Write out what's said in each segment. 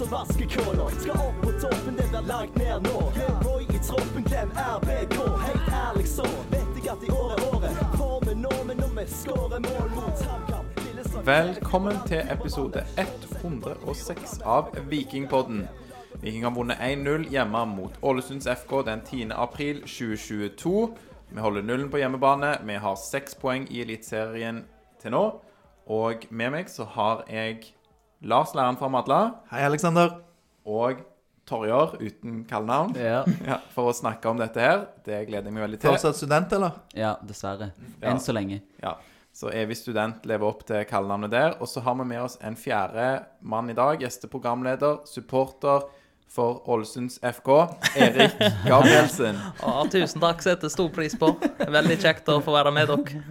som vaskekåler. Skal opp på toppen, det blir langt ned nå. Glem Roy i troppen, glem RBK. Helt ærlig så vet jeg at i år er året. Formen nå, men når vi skårer mål mot HamKam Velkommen til episode 106 av Vikingpodden. Viking har vunnet 1-0 hjemme mot Ålesunds FK den 10. april 2022. Vi holder nullen på hjemmebane. Vi har seks poeng i Eliteserien til nå. Og med meg så har jeg Lars, læreren fra Madla, Hei, Aleksander. og Torjer, uten kallenavn Ja, ja, for å snakke om dette her. Det gleder jeg meg veldig til. Fortsatt student, eller? ja dessverre. Ja. Enn så lenge. Ja, så evig student lever opp til kallenavnet der. Og så har vi med oss en fjerde mann i dag. Gjesteprogramleder, supporter for Ålesunds FK, Erik Gabrielsen. Ja, tusen takk, setter stor pris på. Veldig kjekt å få være med dere.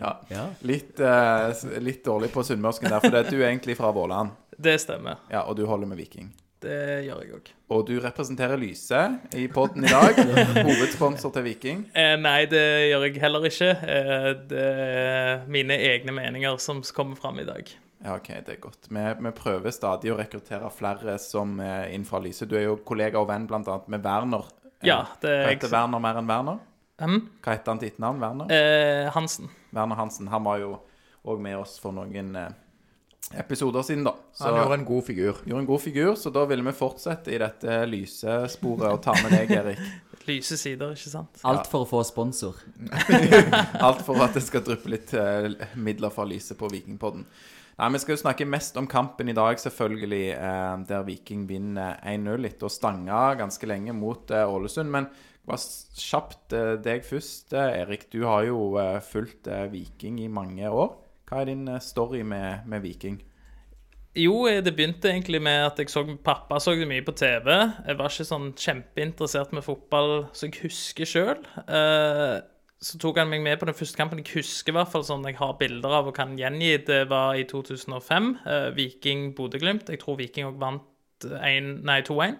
Ja, Ja. litt, uh, litt dårlig på sunnmørsken der, for det er du er egentlig fra Våland. Det stemmer. Ja, og du holder med Viking. Det gjør jeg òg. Og du representerer Lyse i poden i dag. Hovedsponsor til Viking. Eh, nei, det gjør jeg heller ikke. Eh, det er mine egne meninger som kommer fram i dag. Ja, ok, det er godt. Vi, vi prøver stadig å rekruttere flere som er inn fra Lyse. Du er jo kollega og venn annet med Werner. Ja, det er Hva jeg. heter Werner mer enn Werner? Hm? Hva heter han til etternavn? Werner? Eh, Hansen. Werner Hansen. Han var jo òg med oss for noen eh, episoder siden, da. Så Han gjorde en god figur. gjorde en god figur, så da ville vi fortsette i dette lysesporet og ta med deg, Erik. Lyse sider, ikke sant? Alt for å få sponsor. Alt for at det skal dryppe litt eh, midler fra Lyse på Vikingpodden. Nei, Vi skal jo snakke mest om kampen i dag, selvfølgelig, eh, der Viking vinner 1-0 etter å stange ganske lenge mot eh, Ålesund. Men bare kjapt eh, deg først, eh, Erik. Du har jo eh, fulgt eh, Viking i mange år. Hva er din eh, story med, med Viking? Jo, eh, det begynte egentlig med at jeg så pappa så det mye på TV. Jeg var ikke sånn kjempeinteressert med fotball så jeg husker sjøl. Så tok han meg med på den første kampen jeg husker, i hvert fall sånn jeg har bilder av og kan gjengi. Det var i 2005. eh, Viking-Bodø-Glimt. Jeg tror Viking òg vant 2-1.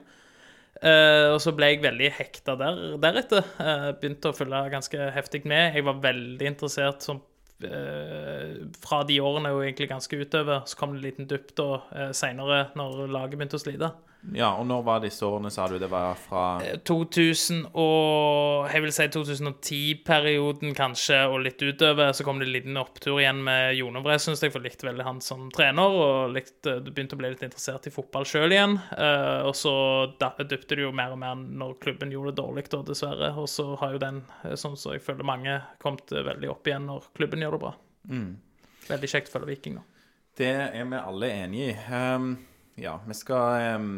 Eh, og så ble jeg veldig hekta der, deretter. Eh, begynte å følge ganske heftig med. Jeg var veldig interessert som eh, fra de årene og egentlig ganske utover. Så kom det en liten dupp da eh, seinere, når laget begynte å slite. Ja, og når var disse årene, sa du? Det var fra 2000 og Jeg vil si 2010-perioden, kanskje, og litt utover. Så kom det en liten opptur igjen med Jonovre, syns jeg, for jeg likte veldig han som trener. Og likte, du begynte å bli litt interessert i fotball sjøl igjen. Eh, og så dypte det jo mer og mer når klubben gjorde det dårlig, da, dessverre. Og så har jo den, eh, sånn som jeg føler mange, kommet eh, veldig opp igjen når klubben gjør det bra. Veldig kjekt å følge Viking nå. Det er vi alle enig i. Ehm, ja, vi skal um,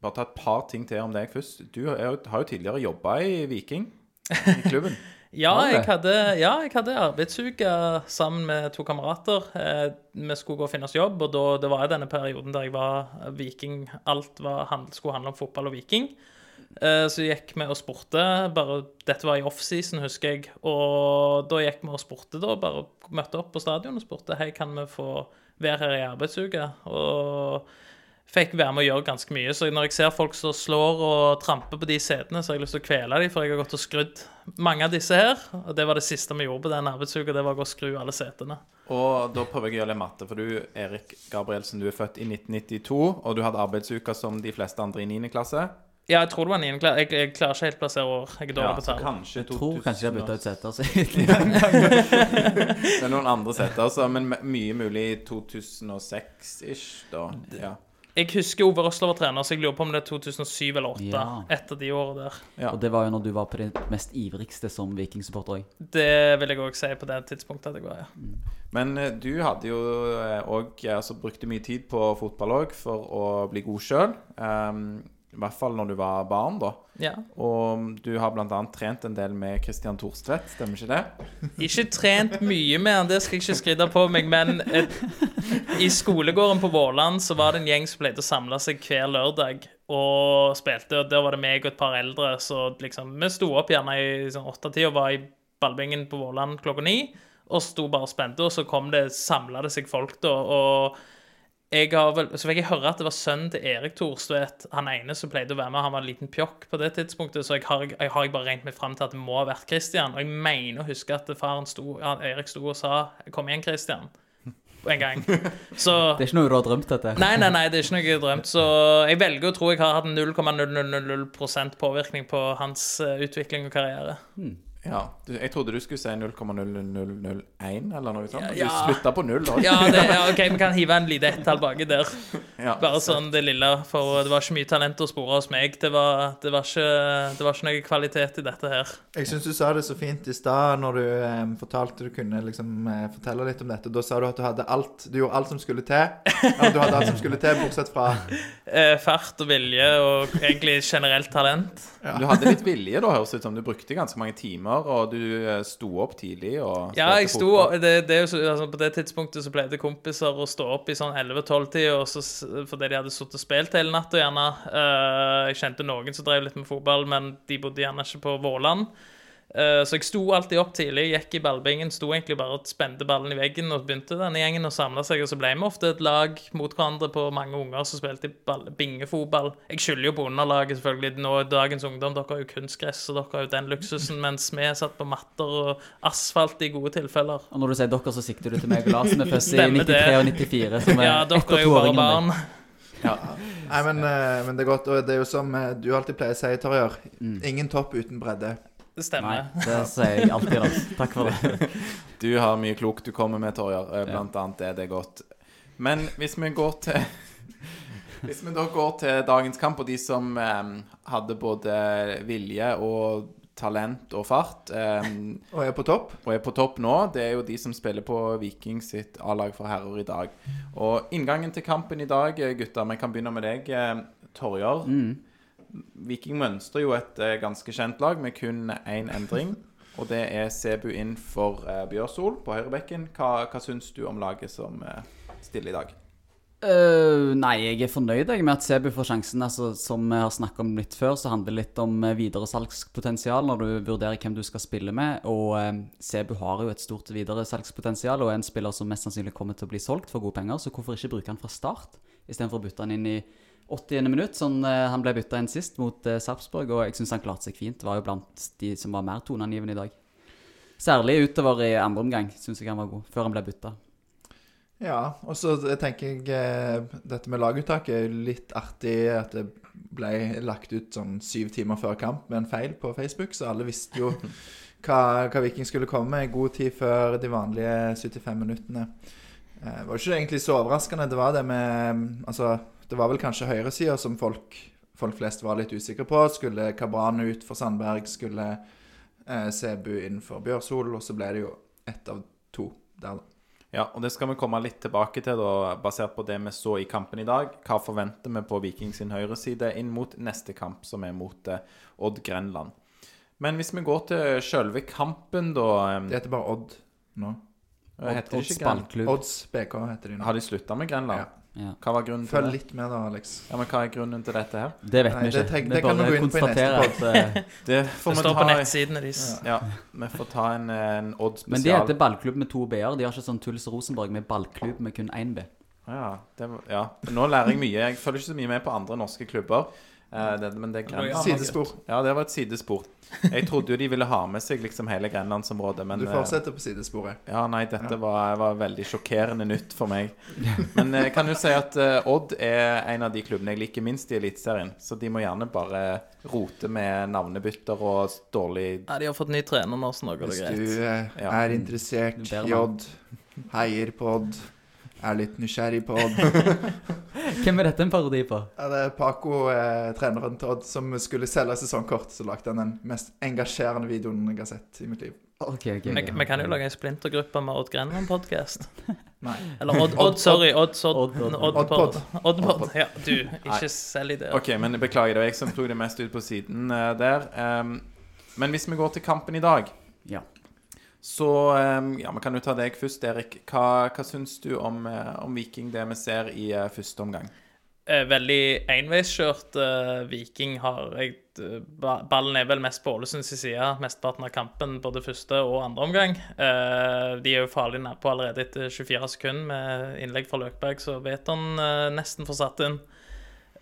bare ta et par ting til om deg først. Du er har jo tidligere jobba i Viking, i klubben. Ja, jeg hadde, ja, jeg hadde arbeidsuke sammen med to kamerater. Eh, vi skulle gå og finne oss jobb, og da, det var i denne perioden der jeg var viking. Alt var, skulle handle om fotball og viking. Eh, så gikk vi og spurte. bare, Dette var i offseason, husker jeg. Og da gikk vi og spurte, da. Bare møtte opp på stadion og spurte hei, kan vi få være her i arbeidsuke. Og fikk være med å gjøre ganske mye. Så når jeg ser folk som slår og tramper på de setene, så har jeg lyst til å kvele dem, for jeg har gått og skrudd mange av disse her. Og det var det siste vi gjorde på den arbeidsuka, det var å gå og skru alle setene. Og da prøver jeg å gjøre litt matte, for du, Erik Gabrielsen, du er født i 1992, og du hadde arbeidsuka som de fleste andre i 9. klasse. Ja, jeg tror det var 9. klasse. Jeg, jeg klarer ikke helt å plassere år. Jeg er dårlig Ja, på tall. kanskje Jeg tror kanskje de har bytta ut seter. Så. Det er noen andre setter, altså, men me- mye mulig 2006-ish, da. Ja. Jeg husker Ove Røsler var trener, så jeg lurer på om det er 2007 eller 2008. Ja. Etter de årene der. Ja. Og det var jo når du var på det mest ivrigste som vikingsupporter òg. Det vil jeg òg si på det tidspunktet at jeg var, ja. Men eh, du hadde jo òg altså, brukte mye tid på fotball òg for å bli god sjøl. I hvert fall når du var barn, da. ja. Og du har bl.a. trent en del med Christian Thorstvedt, stemmer ikke det? Ikke trent mye med han, det skal jeg ikke skryte på meg, men et, i skolegården på Vårland så var det en gjeng som pleide å samle seg hver lørdag og spilte, og der var det meg og et par eldre, så liksom Vi sto opp gjerne i sånn åttetida og var i ballbingen på Vårland klokka ni, og sto bare og spente, og så kom det, samla det seg folk, da, og jeg har vel, så fikk jeg høre at det var sønnen til Erik Thorstvedt, han ene som pleide å være med. Han var en liten pjokk på det tidspunktet, så jeg har, jeg har bare regnet meg fram til at det må ha vært Christian. Og jeg mener å huske at faren sto, Erik sto og sa 'Kom igjen, Christian'. en gang. Så Det er ikke noe du har drømt dette? Nei, nei, nei, det er ikke noe jeg har drømt. Så jeg velger å tro jeg har hatt 0,000% påvirkning på hans eh, utvikling og karriere. Ja, Jeg trodde du skulle si 0,0001 eller noe sånt. Ja. Du slutta på null. Ja, det, ja, OK, vi kan hive en lite ett-tall baki der. Ja. Bare sånn det lille, for det var ikke mye talent å spore hos meg. Det var, det var, ikke, det var ikke noe kvalitet i dette her. Jeg syns du sa det så fint i stad når du eh, fortalte du kunne liksom eh, fortelle litt om dette. Da sa du at du hadde alt Du gjorde alt som skulle til. Eller du hadde alt som skulle til, bortsett fra Eh, fart og vilje og egentlig generelt talent. Du hadde litt vilje, da, høres det ut som. Du brukte ganske mange timer, og du eh, sto opp tidlig og Ja, jeg sto det, det er jo så, altså, På det tidspunktet så pleide kompiser å stå opp i sånn 11-12-tida fordi de hadde sittet og spilt hele natta, gjerne. Eh, jeg kjente noen som drev litt med fotball, men de bodde gjerne ikke på Våland. Eh, så jeg sto alltid opp tidlig, gikk i ballbingen, sto egentlig bare og spente ballen i veggen, og begynte denne gjengen å samle seg, og så ble vi ofte et lag mot hverandre på mange unger som spilte bingefotball. Jeg skylder jo på underlaget, selvfølgelig. Nå er dagens ungdom, dere har jo kunstgress, og dere har jo den luksusen, mens vi satt på matter og asfalt i gode tilfeller. Og når du sier dere, så sikter du til meg og Lars. som er født i 93 og 94. Som er Ja, ett dere og er to jo år bare yngre barn. meg. Nei, men, eh, men det er godt. Og det er jo som eh, du alltid pleier å si, Torjer. Ingen topp uten bredde. Det Nei, stemmer. det sier jeg alltid, da. Takk for det. Du har mye klokt du kommer med, Torjar. Eh, Blant annet er det godt. Men hvis vi går til Hvis vi da går til dagens kamp, og de som eh, hadde både vilje og talent og fart, eh, Og er på topp. og er på topp nå, det er jo de som spiller på Viking sitt A-lag for herrer i dag. Og inngangen til kampen i dag, eh, gutter, vi kan begynne med deg, eh, Torjar. Viking mønstrer jo et eh, ganske kjent lag med kun én endring. Og det er Sebu inn for eh, Bjørsol på høyrebekken. Hva, hva syns du om laget som eh, stiller i dag? Uh, nei, jeg er fornøyd jeg, med at Sebu får sjansen. Altså, som vi har snakket om litt før, så handler det litt om videresalgspotensial når du vurderer hvem du skal spille med. Og uh, Sebu har jo et stort videresalgspotensial og er en spiller som mest sannsynlig kommer til å bli solgt for gode penger, så hvorfor ikke bruke han fra start istedenfor å bytte han inn i 80. minutt, sånn eh, han ble bytta inn sist mot eh, Sarpsborg, og jeg syns han klarte seg fint. Var jo blant de som var mer toneangivende i dag. Særlig utover i andre omgang syns jeg han var god, før han ble bytta. Ja, og så tenker jeg eh, dette med laguttaket er litt artig at det ble lagt ut sånn syv timer før kamp med en feil på Facebook, så alle visste jo hva, hva Viking skulle komme med god tid før de vanlige 75 minuttene. Eh, Det var jo ikke egentlig så overraskende. Det var det med Altså, det var vel kanskje høyresida som folk, folk flest var litt usikre på. Skulle Kabran ut for Sandberg? Skulle eh, Sebu inn for Bjørsol? Og så ble det jo ett av to der, da. Ja, og det skal vi komme litt tilbake til, da, basert på det vi så i kampen i dag. Hva forventer vi på Viking sin høyreside inn mot neste kamp, som er mot eh, Odd Grenland. Men hvis vi går til selve kampen, da Det heter bare Odd nå. Heter Odds ballklubb. Odds BK heter de nå. Har de slutta med Grenland? Ja. Ja. Hva var grunnen til Følg det? litt med da, Alex. Ja, men Hva er grunnen til dette her? Det vet Nei, vi ikke. det tenk- Vi det kan vi gå inn på i neste eh, Det får Det vi står på nettsidene deres. Ja, vi får ta en, en Odd spesial. Men de heter ballklubb med to b-er. De har ikke sånn Tuls Rosenborg med ballklubb med kun én b. Ja, det ja. Nå lærer jeg mye. Jeg følger ikke så mye med på andre norske klubber. Eh, det, men det kan. Sidespor. Ja, det var et sidespor. Jeg trodde jo de ville ha med seg liksom hele grenlandsområdet, men Du eh, fortsetter på sidesporet. Ja, nei, dette var, var veldig sjokkerende nytt for meg. Men jeg kan jo si at eh, Odd er en av de klubbene jeg liker minst i Eliteserien. Så de må gjerne bare rote med navnebytter og dårlig Ja, de har fått ny trener nå, så nå går det Hvis du eh, er interessert i. Odd, heier på Odd, er litt nysgjerrig på Odd Hvem er dette en parodi på? ja, Det er Paco, eh, treneren til Odd, som skulle selge sesongkort. Så lagde han den mest engasjerende videoen jeg har sett i mitt liv. Ok, ok. Vi, vi kan jo lage en splintergruppe med Odd Grenland-podkast. Eller Odd, Odd, sorry. Odd, Odd, Odd, Odd, Odd, Oddpod. Oddpod. Ja, du, ikke selg ideer. OK, men beklager, det var jeg som tok det mest ut på siden uh, der. Um, men hvis vi går til kampen i dag, Ja. Så Ja, vi kan jo ta deg først, Erik. Hva, hva syns du om, eh, om Viking, det vi ser i eh, første omgang? Eh, veldig enveiskjørt. Viking har jeg, Ballen er vel mest på Ålesunds side mesteparten av kampen, både første og andre omgang. De er jo farlig nær på allerede etter 24 sekunder med innlegg fra Løkberg, så vet han nesten får satt inn.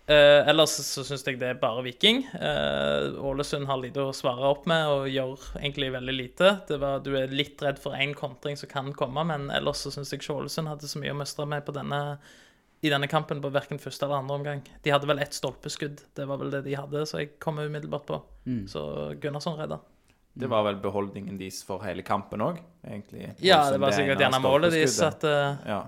Eh, ellers så syns jeg det er bare Viking. Eh, Ålesund har lite å svare opp med og gjør egentlig veldig lite. Det var, du er litt redd for én kontring som kan komme, men ellers så syns jeg ikke Ålesund hadde så mye å mestre med på denne, i denne kampen på verken første eller andre omgang. De hadde vel ett stolpeskudd, det var vel det de hadde, så jeg kom umiddelbart på. Så Gunnarsson redda. Det var vel beholdningen deres for hele kampen òg, egentlig. Ja, det var sikkert ene gjerne målet deres at uh... Ja.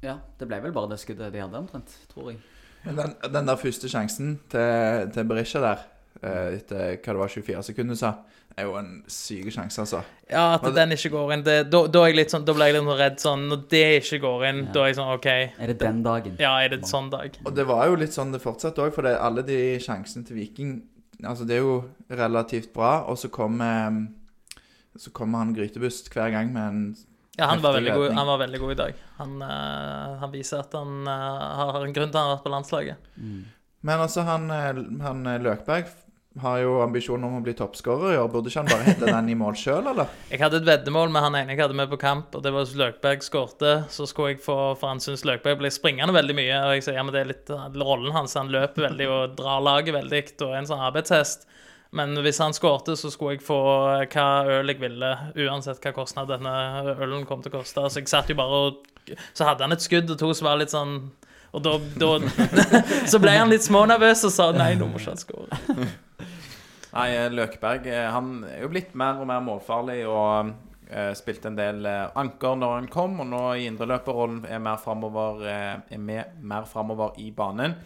Ja, det ble vel bare det skuddet de hadde, omtrent, tror jeg. Men den, den der første sjansen til, til Berisha der, eh, etter hva det var 24 sekunder, sa, er jo en syk sjanse, altså. Ja, at det- den ikke går inn. Det, da, da, er jeg litt sånn, da ble jeg litt sånn redd sånn Når det ikke går inn, Ja. da er jeg sånn OK. Er det den dagen? Ja, er det en sånn dag? Og det var jo litt sånn det fortsatte òg, for det, alle de sjansene til Viking Altså, det er jo relativt bra, og så kommer Så kommer han Grytebust hver gang med en Ja, han var, god, han var veldig god i dag. Han, uh, han viser at han uh, har en grunn til at han har vært på landslaget. Men altså, han, eh, han Løkberg har jo ambisjoner om å bli toppskårer i år. Burde ikke han bare hente den i mål sjøl, eller? Jeg hadde et veddemål med han ene jeg hadde med på kamp, og det var hvis Løkberg skårte, så skulle jeg få For han syns Løkberg ble springende veldig mye, og jeg sier ja, men det er litt rollen hans. Han løper veldig og drar laget veldig, og er en sånn arbeidshest. Men hvis han skårte, så skulle jeg få eh, hva øl jeg ville, uansett hva kostnad denne ølen kom til å koste. Så jeg satt jo bare og Så hadde han et skudd og to som var litt sånn Og da, da Så ble han litt smånervøs og sa nei, nå må ikke han skåre. Nei, eh, Løkberg eh, han er jo blitt mer og mer målfarlig og uh, spilte en del uh, anker når han kom, og nå i indreløperrollen er mer framover, uh, i banen.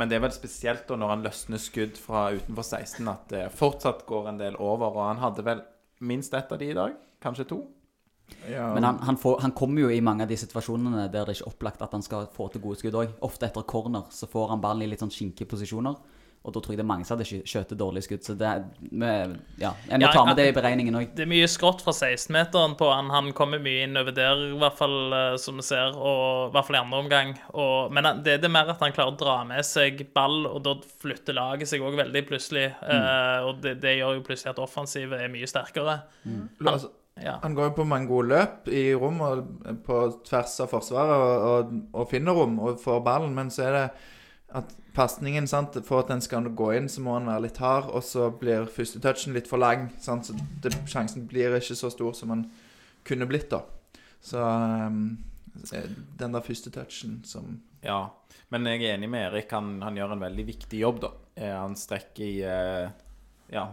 Men det er vel spesielt da når han løsner skudd fra utenfor 16 at det fortsatt går en del over, og han hadde vel minst ett av de i dag, kanskje to. Ja, Men han, han, får, han kommer jo i mange av de situasjonene der det er ikke opplagt at han skal få til gode skudd òg. Ofte etter corner så får han ballen i litt sånn skinkige posisjoner. Og da tror jeg det er mange som hadde skj- skjøtet dårlige skudd. Så det er, ja, en må Ja, ta med det i beregningen òg. Det er mye skrått fra 16-meteren på han. Han kommer mye innover der, i hvert fall eh, som vi ser, og i hvert fall i andre omgang. Og, men det, det er mer at han klarer å dra med seg ball, og da flytter laget seg òg veldig plutselig. Eh, og det, det gjør jo plutselig at offensivet er mye sterkere. altså, Ja. han går jo på mange gode løp i rom og på tvers av forsvaret og, og, og finner rom og får ballen, men så er det at pasningen, for at den skal gå inn, så må han være litt hard, og så blir første touchen litt for lang, sant, så det, sjansen blir ikke så stor som han kunne blitt, da. Så um, den der første touchen som Ja, men jeg er enig med Erik. Han, han gjør en veldig viktig jobb, da. Eh, Han strekker i eh, Ja,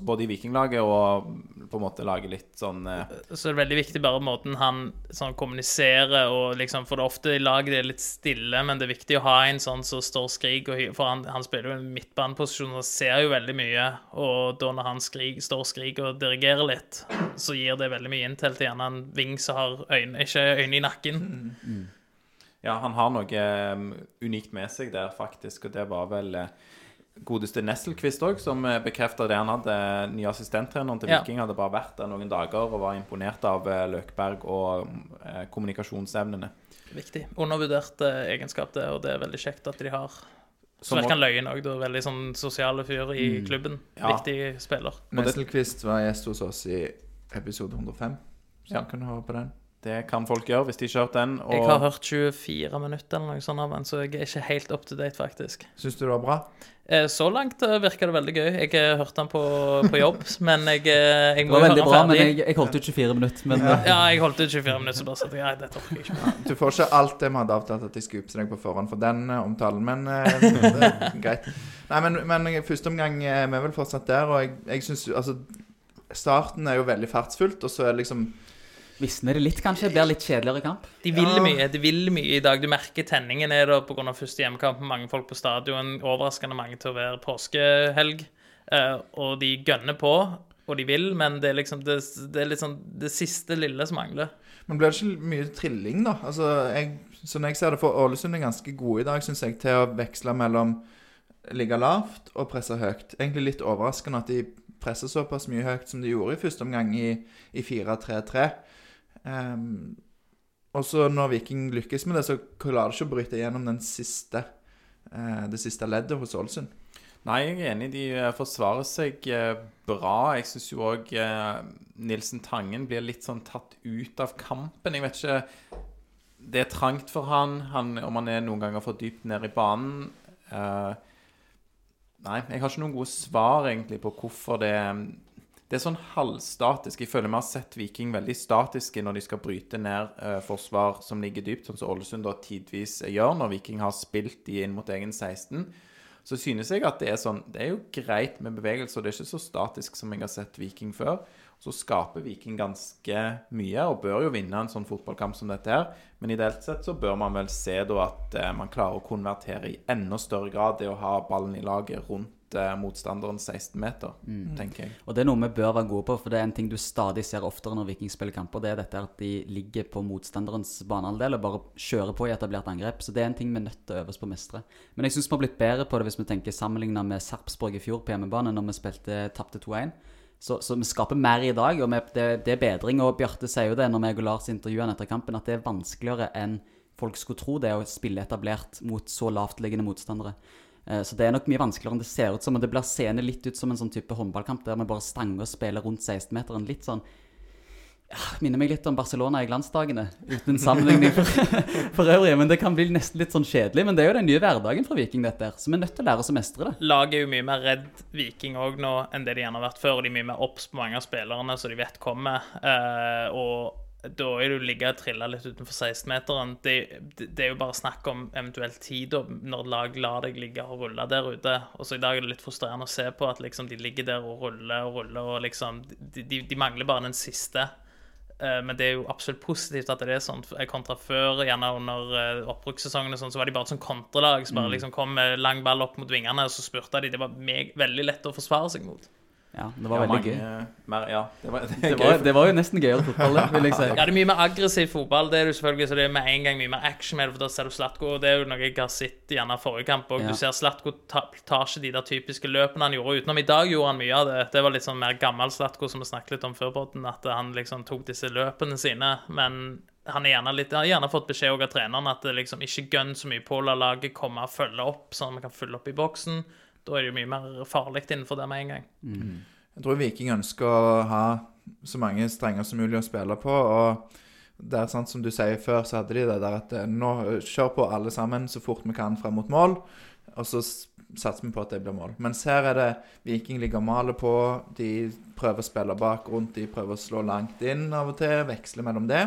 både i Vikinglaget og på en måte lage litt sånn eh, Så er veldig viktig bare måten han sånn kommuniserer og liksom For det er ofte i laget det er litt stille, men det er viktig å ha en sånn som står skrik og For han, han spiller jo en midtbaneposisjon og ser jo veldig mye, og da når han skrik, står skrik og dirigerer litt, så gir det veldig mye inntil til gjerne en ving som har øyne, ikke øyne i nakken. Ja, han har noe eh, unikt med seg der, faktisk, og det var vel eh, godeste Nesselquist òg, som uh, bekrefta det han hadde. Ny assistenttreneren til Ja. Viking hadde bare vært der noen dager og var imponert av eh, Løkberg og eh, kommunikasjonsevnene. Viktig. Undervurdert eh, egenskap, det, og det er veldig kjekt at de har. Så Som virker han løyen òg. Veldig sånn sosiale fyr i klubben. Ja. Viktig spiller. Nesselquist var gjest hos oss i episode 105, så Ja. han kan høre på den. Det kan folk gjøre hvis de har kjørt den. Og Jeg har hørt 24 minutter eller noe sånt av den, så jeg er ikke helt up to date, faktisk. Syns du det var bra? Eh, Så langt eh, virker det veldig gøy. Jeg eh, hørte den på, på jobb, men jeg, jeg Det må ferdig. jo høre veldig den bra, men jeg, jeg holdt ut 24 minutter. Men Ja, jeg holdt ut 24 minutter, så bare satte jeg dette orker jeg ikke. Du får ikke alt det vi hadde avtalt at jeg skulle oppstille deg på forhånd for den omtalen, men det er greit. Nei, men, men første omgang vi er vel fortsatt der, og jeg, jeg syns Altså, starten er jo veldig fartsfullt, og så er det liksom visner det litt, kanskje? Blir litt kjedeligere kamp? De vil Ja. mye de vil mye i dag. Du merker tenningen er der pga. første hjemmekamp. Mange folk på stadion. Overraskende mange til å være påskehelg. Eh, og de gønner på, og de vil, men det er liksom det, det er sånn det siste lille som mangler. Men blir det ikke mye trilling, da? Altså, jeg, sånn jeg ser det, for Ålesund er ganske gode i dag, syns jeg, til å veksle mellom ligge lavt og presse høyt. Egentlig litt overraskende at de presser såpass mye høyt som de gjorde i første omgang i, i 4-3-3. Ehm, og så når Viking lykkes med det, så klarer de ikke å bryte gjennom den siste, uh, det siste leddet hos Ålesund. Nei, jeg er enig. De eh, forsvarer seg eh, bra. Jeg syns jo òg Nilsen Tangen blir litt sånn tatt ut av kampen. Jeg vet ikke Det er trangt for han, han om han er noen ganger for dypt ned i banen. Uh, nei, jeg har ikke noen gode svar egentlig på hvorfor det Det er sånn halvstatisk. Jeg føler vi har sett Viking veldig statiske når de skal bryte ned eh, forsvar som ligger dypt, sånn som Ålesund da tidvis gjør når Viking har spilt de inn mot egen 16. Så synes jeg at det er sånn Det er jo greit med bevegelse, og det er ikke så statisk som jeg har sett Viking før. Så skaper Viking ganske mye og bør jo vinne en sånn fotballkamp som dette her. Men ideelt sett så bør man vel se da at eh, man klarer å konvertere i enda større grad det å ha ballen i laget rundt eh, motstanderen 16 meter, tenker jeg. Og det er noe vi bør være gode på, for det er en ting du stadig ser oftere når Viking spiller kamper. Det er dette at de ligger på motstanderens banehalvdel og bare kjører på i etablert angrep. Så det er en ting vi er nødt til å øve oss på å mestre. Men jeg syns vi har blitt bedre på det hvis vi tenker sammenligna med Sarpsborg i fjor på hjemmebane, når vi spilte tapte 2-1. Så, så vi skaper mer i dag, og vi, det, det er bedring. Og Bjarte sier jo det når vi og Lars intervjuer han etter kampen, at det er vanskeligere enn folk skulle tro det å spille etablert mot så lavtliggende motstandere. Eh, Så det er nok mye vanskeligere enn det ser ut som. Og det blir seende litt ut som en sånn type håndballkamp der vi bare stanger og spiller rundt 16-meteren. Litt sånn ja, Minner meg litt om Barcelona i glansdagene, uten sammenligning for, for øvrig. Men det kan bli nesten litt sånn kjedelig. Men det er jo den nye hverdagen for Viking, dette her. Så vi er nødt til å lære oss å mestre det. Laget er jo mye mer redd Viking òg nå enn det de gjerne har vært før. Og de er mye mer obs på mange av spillerne så de vet kommer. Eh, og da er det jo ligge og trille litt utenfor 16-meteren. Det, det, det er jo bare snakk om eventuelt tid og når lag lar deg ligge og rulle der ute. Og så i dag er det litt frustrerende å se på at liksom de ligger der og ruller og ruller, og liksom De, de, de mangler bare den siste. Eh, Men det er jo absolutt positivt at det er sånn. Kontra før, gjerne under eh, oppbrukssesongen, og sånn, så var de bare et sånn kontrelag som bare liksom kom med lang ball opp mot vingene, og så spurta de. Det var meg, veldig lett å forsvare seg mot. Ja, det var Ja, veldig gøy. Mer, ja, det var, det Det gøy var, det var jo nesten gøyere fotball, det, vil jeg si. Ja, det er mye mer aggressiv fotball, det er det selvfølgelig, så det er med en gang mye mer action med det, for da ser du Slatko, og det er jo noe jeg har sett gjerne forrige kamp, og Ja. du ser Slatko ta- tar ikke de der typiske løpene han gjorde, utenom i dag gjorde han mye av det. Det var litt sånn mer gammel Slatko, som vi snakket litt om før Bodden, at han liksom tok disse løpene sine, men han er gjerne litt, han har gjerne fått beskjed av treneren at det liksom ikke gønn så mye på, la laget komme og følge opp, sånn at vi kan følge opp i boksen. Da er det jo mye mer farlig innenfor det med en gang. Jeg tror Viking ønsker å ha så mange strenger som mulig å spille på. og det er sant som du sier før, så hadde de det der at eh, nå eh, kjør på alle sammen så fort vi kan frem mot mål, og så satser vi på at det blir mål. Mens her er det Viking ligger og maler på, de prøver å spille bak rundt, de prøver å slå langt inn av og til, veksle mellom det.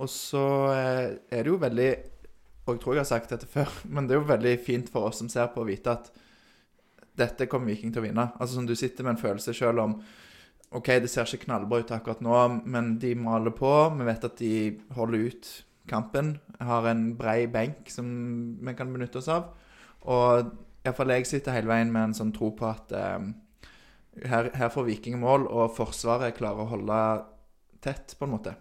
Og så eh, er det jo veldig Og jeg tror jeg har sagt dette før, men det er jo veldig fint for oss som ser på, å vite at dette kommer Viking til å vinne. Altså som Du sitter med en følelse selv om OK, det ser ikke knallbra ut akkurat nå, men de maler på. Vi vet at de holder ut kampen. Har en brei benk som vi kan benytte oss av. Og iallfall jeg sitter hele veien med en sånn tro på at eh, her, her får Viking mål, og Forsvaret klarer å holde tett, på en måte.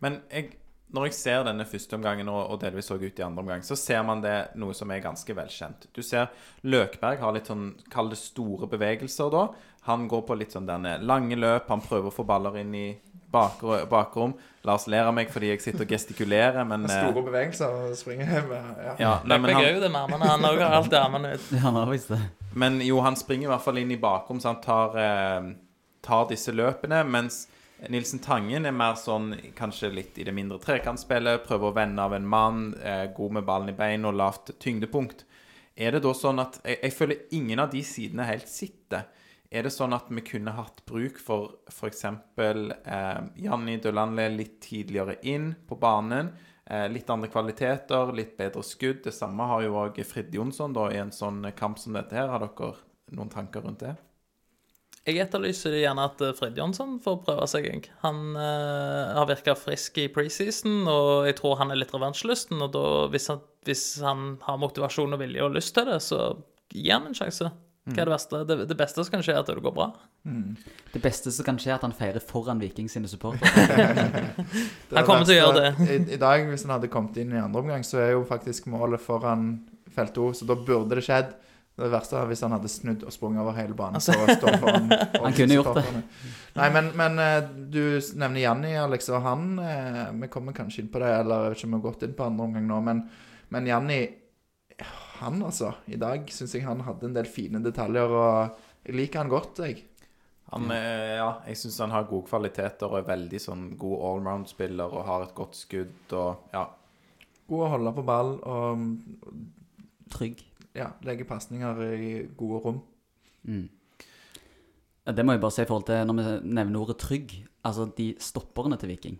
Men jeg, når jeg ser denne første omgangen og, og delvis òg ut i andre omgang, så ser man det noe som er ganske velkjent. Du ser Løkberg har litt sånn, kall det store bevegelser da. Han går på litt sånn denne lange løp, han prøver å få baller inn i bakro- bakrom. Lars ler av meg fordi jeg sitter og gestikulerer, men eh, Store bevegelser og springer hjem. ja. ja, nei, men er han, det med armene, han òg har alltid armene ut. Ja, han har visst det. Men jo, han springer i hvert fall inn i bakrom, så han tar, eh, tar disse løpene. Mens Nilsen Tangen er mer sånn kanskje litt i det mindre trekantspillet. Prøver å vende av en mann, eh, god med ballen i bein og lavt tyngdepunkt. Er det da sånn at Jeg, jeg føler ingen av de sidene helt sitter. Er det sånn at vi kunne hatt bruk for f.eks. Eh, Janni Dølanle litt tidligere inn på banen? Eh, litt andre kvaliteter, litt bedre skudd. Det samme har jo òg Frid Jonsson i en sånn kamp som dette her. Har dere noen tanker rundt det? Jeg etterlyser gjerne at eh, Fred Jonsson får prøve seg. Han uh, har virka frisk i preseason, og jeg tror han er litt revansjelysten. Og da, hvis han, hvis han har motivasjon og vilje og lyst til det, så gi han en sjanse. Hva er det verste? Det, det beste som kan skje, er at det går bra. Det beste som kan skje, er at han feirer foran Viking sine supportere. Han kommer til å gjøre det. I, I dag, hvis han hadde kommet inn i andre omgang, så er jo faktisk målet foran felt O, så da burde det skjedd. Det verste er hvis han hadde snudd og sprunget over hele banen. Altså- for å stå foran Han kunne gjort det. Nei, men, men eh, du nevner Janni, Alex, og han eh, Vi kommer kanskje inn på det, eller jeg vet ikke om vi har gått inn på andre omgang nå, men, men Janni Han, altså. I dag syns jeg han hadde en del fine detaljer, og jeg liker han godt, jeg. Han, eh, ja, jeg syns han har gode kvaliteter og er veldig sånn god allround-spiller og har et godt skudd og ja. God å holde på ball og Trygg. Ja, legger pasninger i gode rom. Ja, Det må jeg bare si i forhold til når vi nevner ordet trygg. Altså de stopperne til Viking.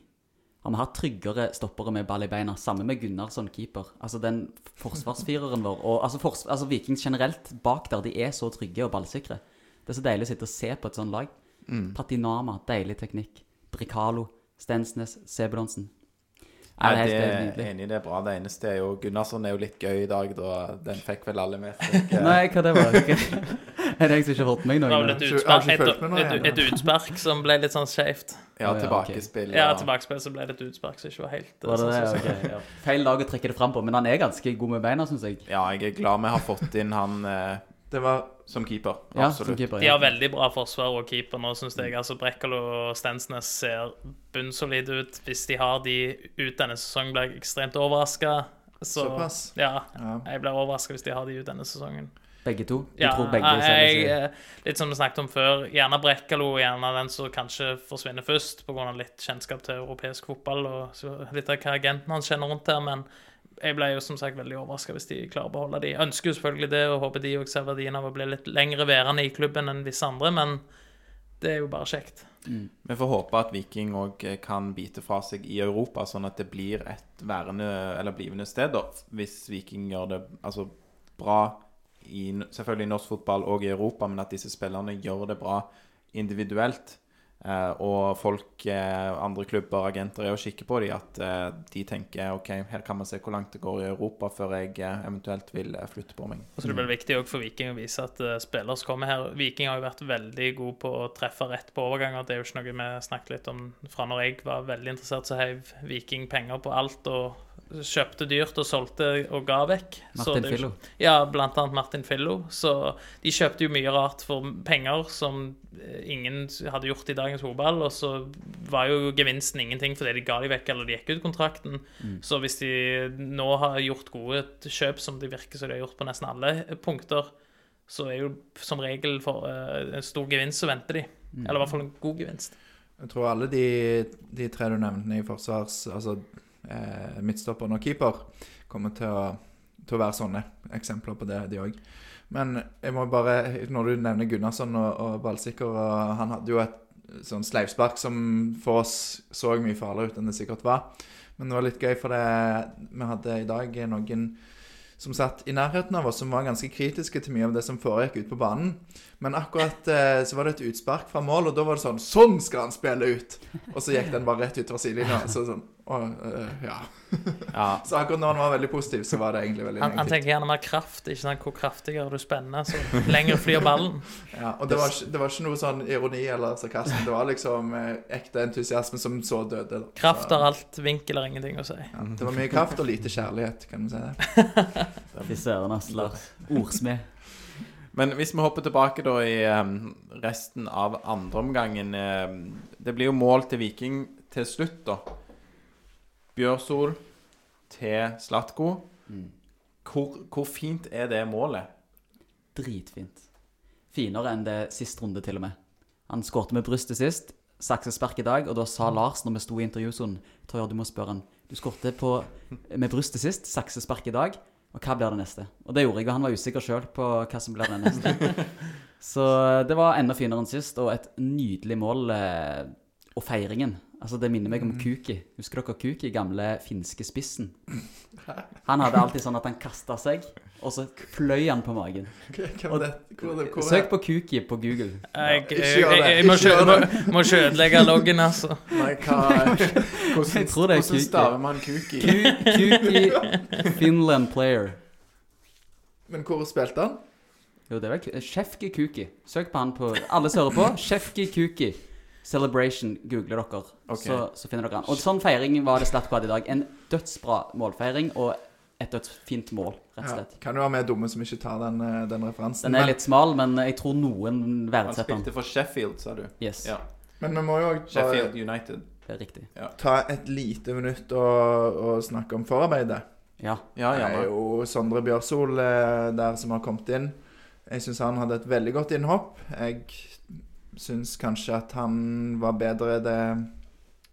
Har vi hatt tryggere stoppere med ball i beina? Samme med Gunnarsson, keeper. Altså den forsvarsfireren vår. Og altså, fors altså Vikings generelt bak der, de er så trygge og ballsikre. Det er så deilig å sitte og se på et sånt lag. Patinama, deilig teknikk. Bricalo, Stensnes, Sebulonsen. Ja, det er det helt er enig, det er bra. Det eneste er jo Gunnarsson er jo litt gøy i dag, da. Den fikk vel alle med seg. Nei, hva det var? er det jeg som ikke har fått med meg Det var noe? vel et utspark, ikke et, utspark som ble litt sånn skjevt. Ja, tilbakespill. Ja, tilbakespill som ble det et utspark som ikke var helt Var det sånn det? som- Ok, ja. Feil lag å trekke det fram på, men han er ganske god med beina, syns jeg. Ja, jeg er glad vi har fått inn han eh, Det var som keeper. Ja, som Absolutt. ja. De har veldig bra forsvar og keeper nå, syns jeg. Altså Brekkalo og Stensnes ser bunnsolide ut. Hvis de har de ut denne sesongen, blir jeg ekstremt overraska. Så Såpass? ja, Ja. jeg blir overraska hvis de har de ut denne sesongen. Begge to. Du Ja, tror begge jeg, seg eh, litt som vi snakket om før, gjerne Brekkalo, gjerne den som kanskje forsvinner først pga. litt kjennskap til europeisk fotball og så litt av hva agenten hans kjenner rundt her, men jeg ble jo som sagt veldig overraska hvis de klarer å beholde de. Ønsker jo selvfølgelig det, og håper de òg ser verdien av å bli litt lengre værende i klubben enn visse andre, men det er jo bare kjekt. Vi får håpe at Viking òg kan bite fra seg i Europa, sånn at det blir et værende eller blivende sted. da. Hvis Viking gjør det altså, bra i selvfølgelig i norsk fotball og i Europa, men at disse spillerne gjør det bra individuelt. Eh, og folk, eh, andre klubber, agenter, er å kikke på dem. At eh, de tenker OK, her kan vi se hvor langt det går i Europa før jeg eventuelt vil flytte på meg. Og så er det vel viktig for Viking å vise at spillere som kommer her Viking har jo vært veldig god på å treffe rett på overganger. Det er jo ikke noe vi snakket litt om fra når jeg var veldig interessert, så heiv Viking penger på alt og kjøpte dyrt og solgte og ga vekk. Martin det Fillo. Ja, blant annet Martin Fillo. Så de kjøpte jo mye rart for penger som eh, ingen hadde gjort i dagens fotball, og så var jo gevinsten ingenting fordi de ga de vekk eller de gikk ut kontrakten. Så hvis de nå har gjort gode kjøp, som det virker som de har gjort på nesten alle punkter, så er jo som regel for uh, en stor gevinst så venter de. Eller i hvert fall en god gevinst. Jeg tror alle de, de tre du nevnte i forsvars... Altså eh, midtstopperen og keeper kommer til å, til å være sånne eksempler på det, de òg. Men jeg må bare Når du nevner Gunnarsson og, og ballsikker og Han hadde jo et sånn sleivspark som for oss så mye farligere ut enn det sikkert var. Men det var litt gøy, for det, vi hadde i dag noen som satt i nærheten av oss, som var ganske kritiske til mye av det som foregikk ute på banen. Men akkurat eh, så var det et utspark fra mål, og da var det sånn Sånn skal han spille ut! Og så gikk den bare rett ut fra sidelinja. Så sånn å, uh, ja. Ja, Så akkurat når han var veldig positiv, så var det egentlig veldig Han, han tenker gjerne mer kraft. ikke sant? Hvor kraftigere du spenner, så lenger flyr ballen. Ja, og det var, ikke, det var ikke noe sånn ironi eller sarkasme. Det var liksom eh, ekte entusiasme som så døde. da. Kraft har alt, vinkel har ingenting å si. ja, Det var mye kraft og lite kjærlighet, kan du si det. Fy søren, ass. Ordsmed. Men hvis vi hopper tilbake da i em, resten av andreomgangen um, Det blir jo mål til Viking til slutt, da. Bjørsol til Slatko. Hvor, hvor fint er det målet? Dritfint. Finere enn det sist runde, til og med. Han skårte med brystet sist. Saksespark i dag, og da sa Lars når vi sto i intervjusonen Torjord, du må spørre han Du skårte med brystet sist, saksespark i dag, og hva blir det neste? Og det gjorde jeg, og han var usikker sjøl på hva som blir det neste. Så det var enda finere enn sist, og et nydelig mål. eh, Og feiringen. Altså Det minner meg om Kuki. Husker dere Kuki, gamle finske spissen? Han hadde alltid sånn at han kasta seg, og så fløy han på magen. Og, var det? Hvor, hvor, hvor, Søk på Kuki på Google. Jeg, ikke jeg, gjør jeg, det. jeg må, må, ikke ødelegge loggen, altså. Nei, hva Hvordan, hvordan staver man kuki? Kuki Finland player. Men hvor spilte han? Jo, det er vel Ku- Kuki. Søk på han på Alle som hører på. Sjefki Kuki. Celebration googler dere, okay. så, så finner dere han. Og sånn feiring var det Slatko hadde i dag. En dødsbra målfeiring og et dødsfint mål, rett og Ja, slett. kan jo være vi dumme som ikke tar den, eh, den referansen. Den er men, litt smal, men jeg tror noen Han verdsetter den. spilte for Sheffield, sa du. Yes, Ja. men vi må jo også Sheffield United. det er riktig. ta et lite minutt og, og snakke om forarbeidet. Ja. Ja, Det er jo Sondre Bjørsol eh, der som har kommet inn. Jeg syns han hadde et veldig godt innhopp. Jeg syns kanskje at han var bedre Det,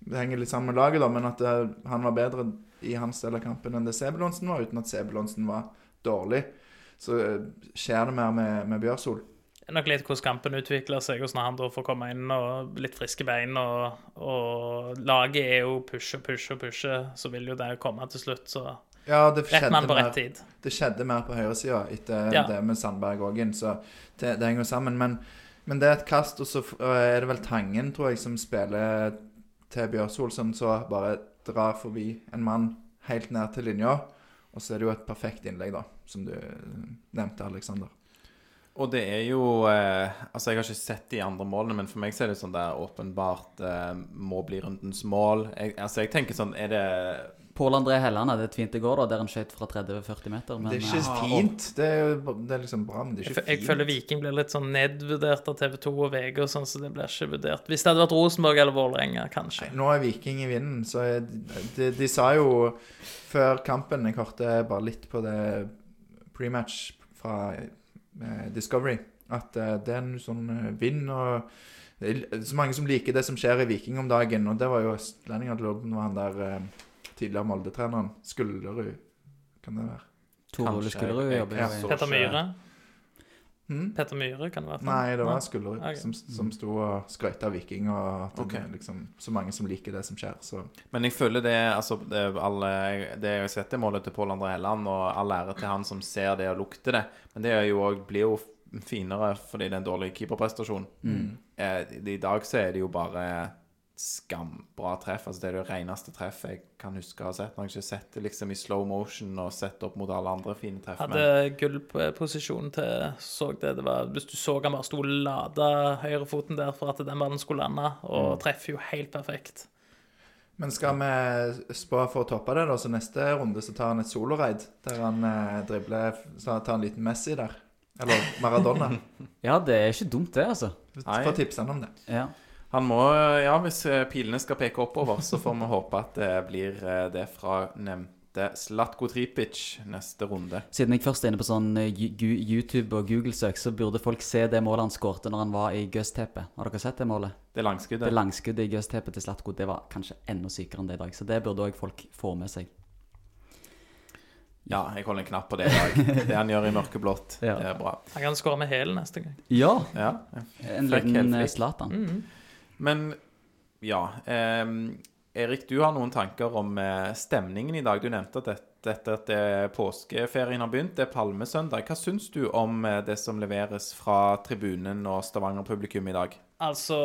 det henger litt sammen med laget, da, men at det, han var bedre i hans del av kampen enn det Sebulonsen var, uten at Sebulonsen var dårlig. så eh, skjer det mer med, med Bjørsol. Det er nok litt hvordan kampen utvikler seg, hvordan han da får komme inn og litt friske bein. Og, og laget er jo pushe, pushe og pushe, så vil jo det komme til slutt. Så Ja, det rett mann på rett tid. det skjedde mer på høyresida etter Ja. det med Sandberg òg inn, så det, det henger sammen. Men, men det er et kast, og så er det vel Tangen, tror jeg, som spiller til Bjørsol, som så bare drar forbi en mann helt ned til linja. Og så er det jo et perfekt innlegg, da, som du nevnte, Aleksander. Og det er jo eh, Altså, jeg har ikke sett de andre målene, men for meg så er det sånn der åpenbart eh, må bli rundens mål. Jeg, altså, jeg tenker sånn Er det Pål André Helland hadde et fint i går, da, der han skjøt fra 30-40 meter. Men det er ikke eh, fint. Det er, det er liksom bra, men det er ikke jeg fint. føler Viking blir litt sånn nedvurdert av TV 2 og VG og sånn, så det blir ikke vurdert. Hvis det hadde vært Rosenborg eller Vålerenga, kanskje. Nå er Viking i vinden, så jeg, de, de sa jo før kampen Jeg hørte bare litt på det prematch fra eh, Discovery at eh, det er en sånn vind og det er så mange som liker det som skjer i Viking om dagen, og det var jo østlendinger til han der tidligere Molde-treneren Skullerud. Kan det være? Tor Ole Skullerud jobber jeg jo i Petter Myhre. Hmm? Petter Myhre kan det være. Nei, det var Skullerud okay. som, som sto og skrøt av Viking, og at okay. det er liksom så mange som liker det som skjer. Så Men jeg føler det altså, det, alle, det Jeg har sett er målet til Pål André Helland, og all ære til han som ser det og lukter det. Men det er jo også, blir jo finere fordi det er en dårlig keeperprestasjon. Eh, I dag så er det jo bare skambra treff. Altså Det er det reneste treffet jeg kan huske å ha sett. Når jeg ikke har sett det liksom i slow motion og sett opp mot alle andre fine treff. Men Hadde gullposisjon til så det, det var, Hvis du så han bare sto og lada høyrefoten der for at den ballen skulle lande, og treffer jo helt perfekt. Men skal vi spå for å toppe det, da? Så neste runde så tar han et soloraid der han eh, dribler Så tar han en liten Messi der. Eller Maradona. Ja, det er ikke dumt, det, altså. Få tipse han om det. Ja. Han må, ja, hvis eh, pilene skal peke oppover, så får vi håpe at det blir eh, det fra nevnte Slatko Tripic neste runde. Siden jeg først er inne på sånn eh, YouTube og Google-søk, så burde folk se det målet han skårte når han var i Gøsteppet. Har dere sett det målet? Det langskuddet. Det langskuddet i Gøsteppet til Slatko, det var kanskje enda sykere enn det i dag. Så det burde òg folk få med seg. Ja, jeg holder en knapp på det i dag. Det han gjør i mørkeblått, Ja. det er bra. Han kan skåre med hælen neste gang. Ja! Ja, En liten Zlatan. Mm frekk. Men ja Eh, Erik, du har noen tanker om eh, stemningen i dag. Du nevnte at dette, at det, påskeferien har begynt. Det er palmesøndag. Hva syns du om eh, det som leveres fra tribunen og Stavanger-publikum i dag? Altså,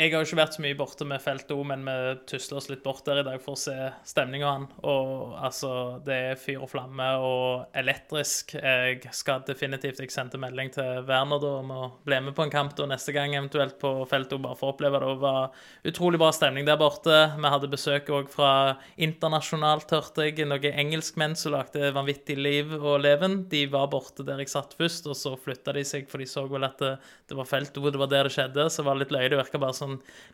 jeg har jo ikke vært så mye borte med Felt O, men vi tusler oss litt bort der i dag for å se stemninga han. Og altså, det er fyr og flamme og elektrisk. Jeg skal definitivt Jeg sendte melding til Werner da om å bli med på en kamp da neste gang, eventuelt på Felt O, bare for å oppleve det. Det var utrolig bra stemning der borte. Vi hadde besøk òg fra internasjonalt, hørte jeg. Noen engelskmenn som lagde vanvittig liv og leven. De var borte der jeg satt først, og så flytta de seg, for de så vel at det, det var O, det var der det skjedde. Så var det litt løye. Det virka bare sånn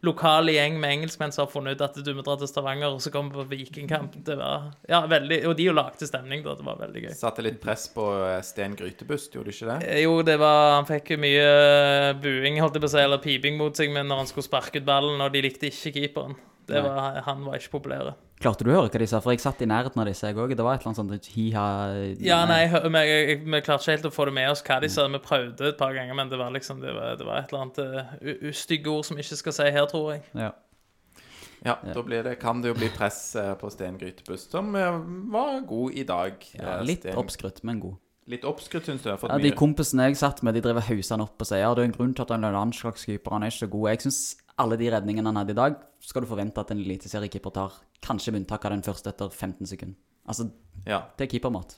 lokal gjeng med engelskmenn som har funnet ut at du må dra til Stavanger, og så kommer vi på vikingkamp. Det var ja, veldig Og de jo lagde stemning, da. Det var veldig gøy. Satte litt press på eh, Sten Grytebust, gjorde du ikke det? Eh, Jo, det var Han fikk jo mye eh, buing, holdt jeg på å si, eller piping mot seg, men når han skulle sparke ut ballen, og de likte ikke keeperen. Det var, han var ikke populær. Klarte du å høre hva de sa? For jeg satt i nærheten av disse, jeg òg. Det var et eller annet sånt hi-ha Ja, nei, vi, klarte ikke helt å få det med oss hva de sa. Vi prøvde et par ganger, men det var liksom Det var, det var et eller annet uh, stygge ord som vi ikke skal si her, tror jeg. Ja. Ja, da blir det, kan det jo bli press eh, på Sten Grytebuss, som eh, var god i dag. ja litt Sten- oppskrytt, men god. Litt oppskrytt, syns du? Jeg har fått Ja, de mye. kompisene jeg satt med, de drev og hausa han opp og sa ja, det er en grunn til at han er landslagskeeper, han er ikke så god. Jeg syns alle de redningene han hadde i dag, skal du forvente at en eliteseriekeeper tar. Kanskje med unntak av den første etter 15 sekunder. Altså, Ja. det er keepermat.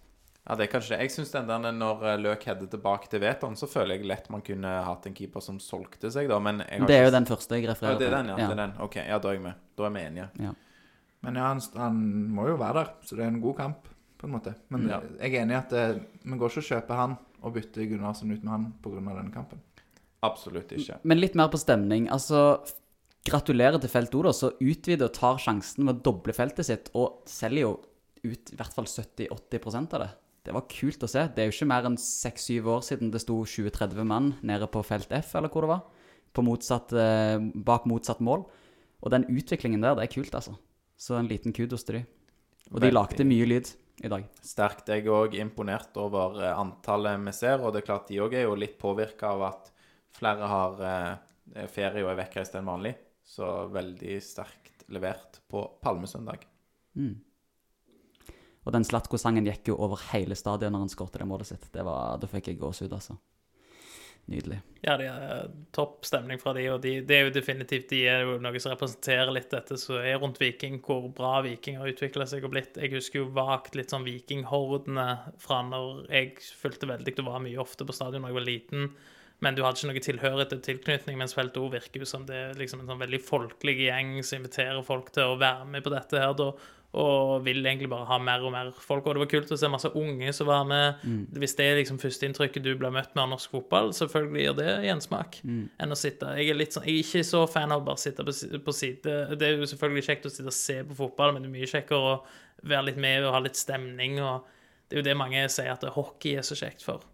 Ja, det er kanskje det. Jeg der når eh, Løk header tilbake til Veton, så føler jeg lett man kunne hatt en keeper som solgte seg, da. Men jeg har Det er ikke jo den første jeg Ja, refererer det er den, ja. Det er den. OK, ja, da er jeg med. Da er vi enige. Men ja, han, han må jo være der, så det er en god kamp, på en måte. Men Ja. jeg er enig i at det, vi går ikke og kjøper han og bytter Gunnarsson ut med han pga. denne kampen. Absolutt ikke. Men litt mer på stemning. Altså, gratulerer til Felt O, da, så utvider og tar sjansen med å doble feltet sitt, og selger jo ut i hvert fall 70-80 av det. Det var kult å se. Det er jo ikke mer enn 6-7 år siden det sto 20-30 mann nede på felt F, eller hvor det var, på motsatt, eh, bak motsatt mål. Og den utviklingen der, det er kult, altså. Så en liten kudos til de. Og de lagde mye lyd. i dag. Sterkt. Jeg er òg imponert over eh, antallet vi ser, og det er klart de òg er jo litt påvirka av at flere har eh, ferie og er vekkreist enn vanlig. Så veldig sterkt levert på Palmesøndag. Og den Slatko-sangen gikk jo over hele stadion når han skåret det målet sitt. Det var, da fikk jeg gåsehud, altså. Nydelig. Ja, det er topp stemning fra de, og de, det er jo definitivt de er jo noe som representerer litt dette som er rundt Viking, hvor bra Viking har utvikla seg og blitt. Jeg husker jo vagt litt sånn Vikinghordene fra når jeg fulgte veldig og var mye ofte på stadion da jeg var liten. Men du hadde ikke noe tilhørighet til tilknytning, mens Felt O virker jo som det er liksom en sånn veldig folkelig gjeng som inviterer folk til å være med på dette her, da. Og vil egentlig bare ha mer og mer folk. Og det var kult å se masse unge som var med. Hvis det er liksom førsteinntrykket du blir møtt med av norsk fotball, selvfølgelig gjør det gjensmak. Enn å sitte Jeg er sånn Jeg er ikke så fan av å bare sitte på, på side. Det er jo selvfølgelig kjekt å sitte og se på fotball, men det er mye kjekkere å være litt med og ha litt stemning. Og det er jo det mange sier at hockey er så kjekt for.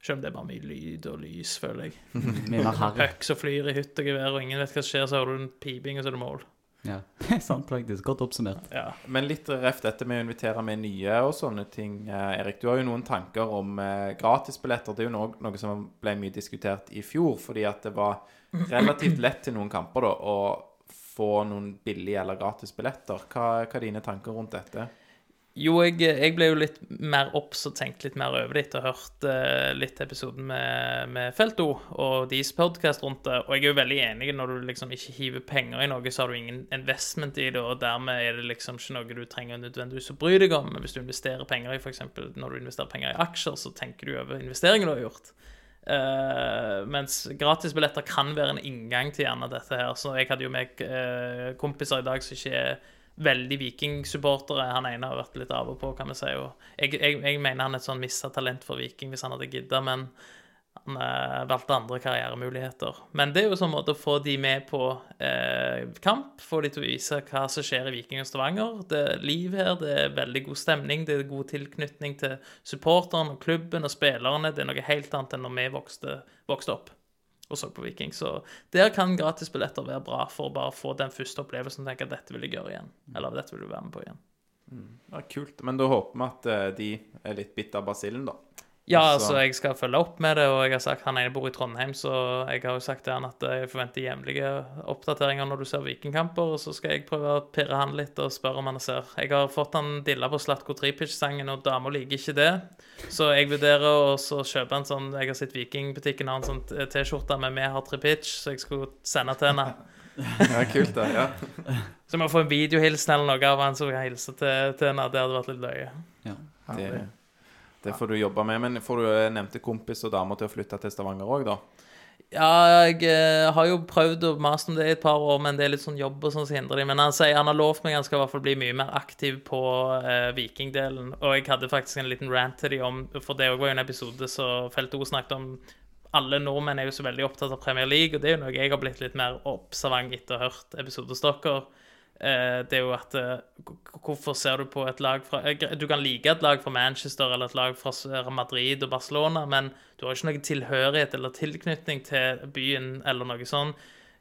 Selv om det er bare mye lyd og lys, føler jeg. Mye mer harry. Puck som flyr i hytt og gevær, og ingen vet hva som skjer, så har du en piping, og så er det mål. Ja. Sant, faktisk. Godt oppsummert. Ja. Men litt reft dette med å invitere med nye og sånne ting. Eh, Erik, du har jo noen tanker om eh, gratisbilletter. Det er jo noe, noe som ble mye diskutert i fjor, fordi at det var relativt lett til noen kamper da, å få noen billige eller gratisbilletter. Hva, hva er dine tanker rundt dette? Jo, jeg, jeg ble jo litt mer obs og tenkte litt mer over det etter å ha hørt uh, litt episoden med, med Felto og deres podcast rundt det. Og jeg er jo veldig enig når du liksom ikke hiver penger i noe, så har du ingen investment i det, og dermed er det liksom ikke noe du trenger nødvendigvis å bry deg om. Men hvis du investerer penger i f.eks. når du investerer penger i aksjer, så tenker du over investeringen du har gjort. Uh, mens gratisbilletter kan være en inngang til gjerne dette her. Så jeg hadde jo med uh, kompiser i dag som ikke er veldig Viking-supportere. Han ene har vært litt av og på, kan vi si. Jeg, jeg, jeg mener han er et sånn mista talent for Viking hvis han hadde gidda, men han eh, valgte andre karrieremuligheter. Men det er jo sånn måte å få de med på eh, kamp, få de til å vise hva som skjer i Viking og Stavanger. Det er liv her, det er veldig god stemning, det er god tilknytning til supporteren og klubben og spillerne. Det er noe helt annet enn når vi vokste, vokste opp og så på Viking. Så der kan gratisbilletter være bra for å bare få den første opplevelsen og tenke at dette vil jeg gjøre igjen. Eller dette vil du være med på igjen. Ja, kult. Men da håper vi at eh, de er litt bitt av basillen, da. Ja, Så- altså, jeg skal følge opp med det, og jeg har sagt han ene bor i Trondheim, så jeg har jo sagt til han at jeg forventer jevnlige oppdateringer når du ser Vikingkamper, og så skal jeg prøve å pirre han litt og spørre om han ser. Jeg har fått han dilla på Slatko Tripic-sangen, og dama liker ikke det, så jeg vurderer å kjøpe en sånn Jeg har sett Vikingbutikken har en sånn T-skjorte med 'Vi har Tripic', så jeg skulle sende til henne. Ja, kult, det. Ja. Så jeg må få en videohilsen eller noe av han som kan hilse til, til henne. Det hadde vært litt løye. Ja. Det, det får du jobbe med. Men får du eh, nevnte kompis og damer til å flytte til Stavanger òg, da? Ja, jeg eh, har jo prøvd å mase om det i et par år, men det er litt sånn jobb og sånn som hindrer de. Men han sier han har lovt meg han skal i hvert fall bli mye mer aktiv på eh, vikingdelen. Og jeg hadde faktisk en liten rant til de om, for det òg var jo en episode så Felt O snakket om alle nordmenn er jo så veldig opptatt av Premier League, og det er jo noe jeg har blitt litt mer observant etter å ha hørt episoder hos dere. Eh, det er jo at eh, Hvorfor ser du på et lag fra eh, Du kan like et lag fra Manchester eller et lag fra Madrid og Barcelona, men du har ikke noe tilhørighet eller tilknytning til byen eller noe sånn.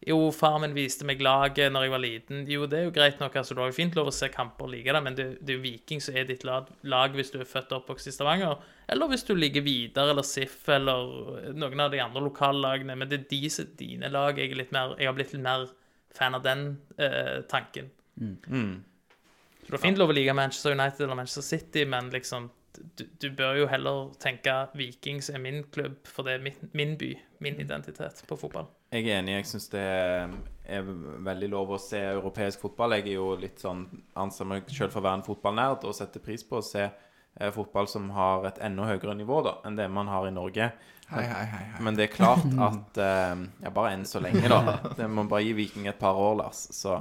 Jo, far min viste meg laget når jeg var liten. Jo, det er jo greit nok, altså, du har jo fint lov å se kamper og like det, men det, det er jo Viking som er ditt lag, lag hvis du er født og oppvokst i Stavanger. Eller hvis du ligger videre, eller SIF, eller noen av de andre lokallagene. Men det er er dine lag. Jeg, er litt mer, jeg har blitt litt mer fan av den eh, tanken. Så det er fint lov å like Manchester United eller Manchester City, men liksom du, du bør jo heller tenke Viking som er min klubb, for det er min, min by, min identitet på fotball. Jeg er enig. Jeg syns det er veldig lov å se europeisk fotball. Jeg er jo litt sånn anser meg selv for å være en fotballnerd og setter pris på å se eh, fotball som har et enda høyere nivå da, enn det man har i Norge. Hei, hei, hei. hei. Men det er klart at eh, Ja, bare enn så lenge, da. Det må bare gi Viking et par år, Lars. Så.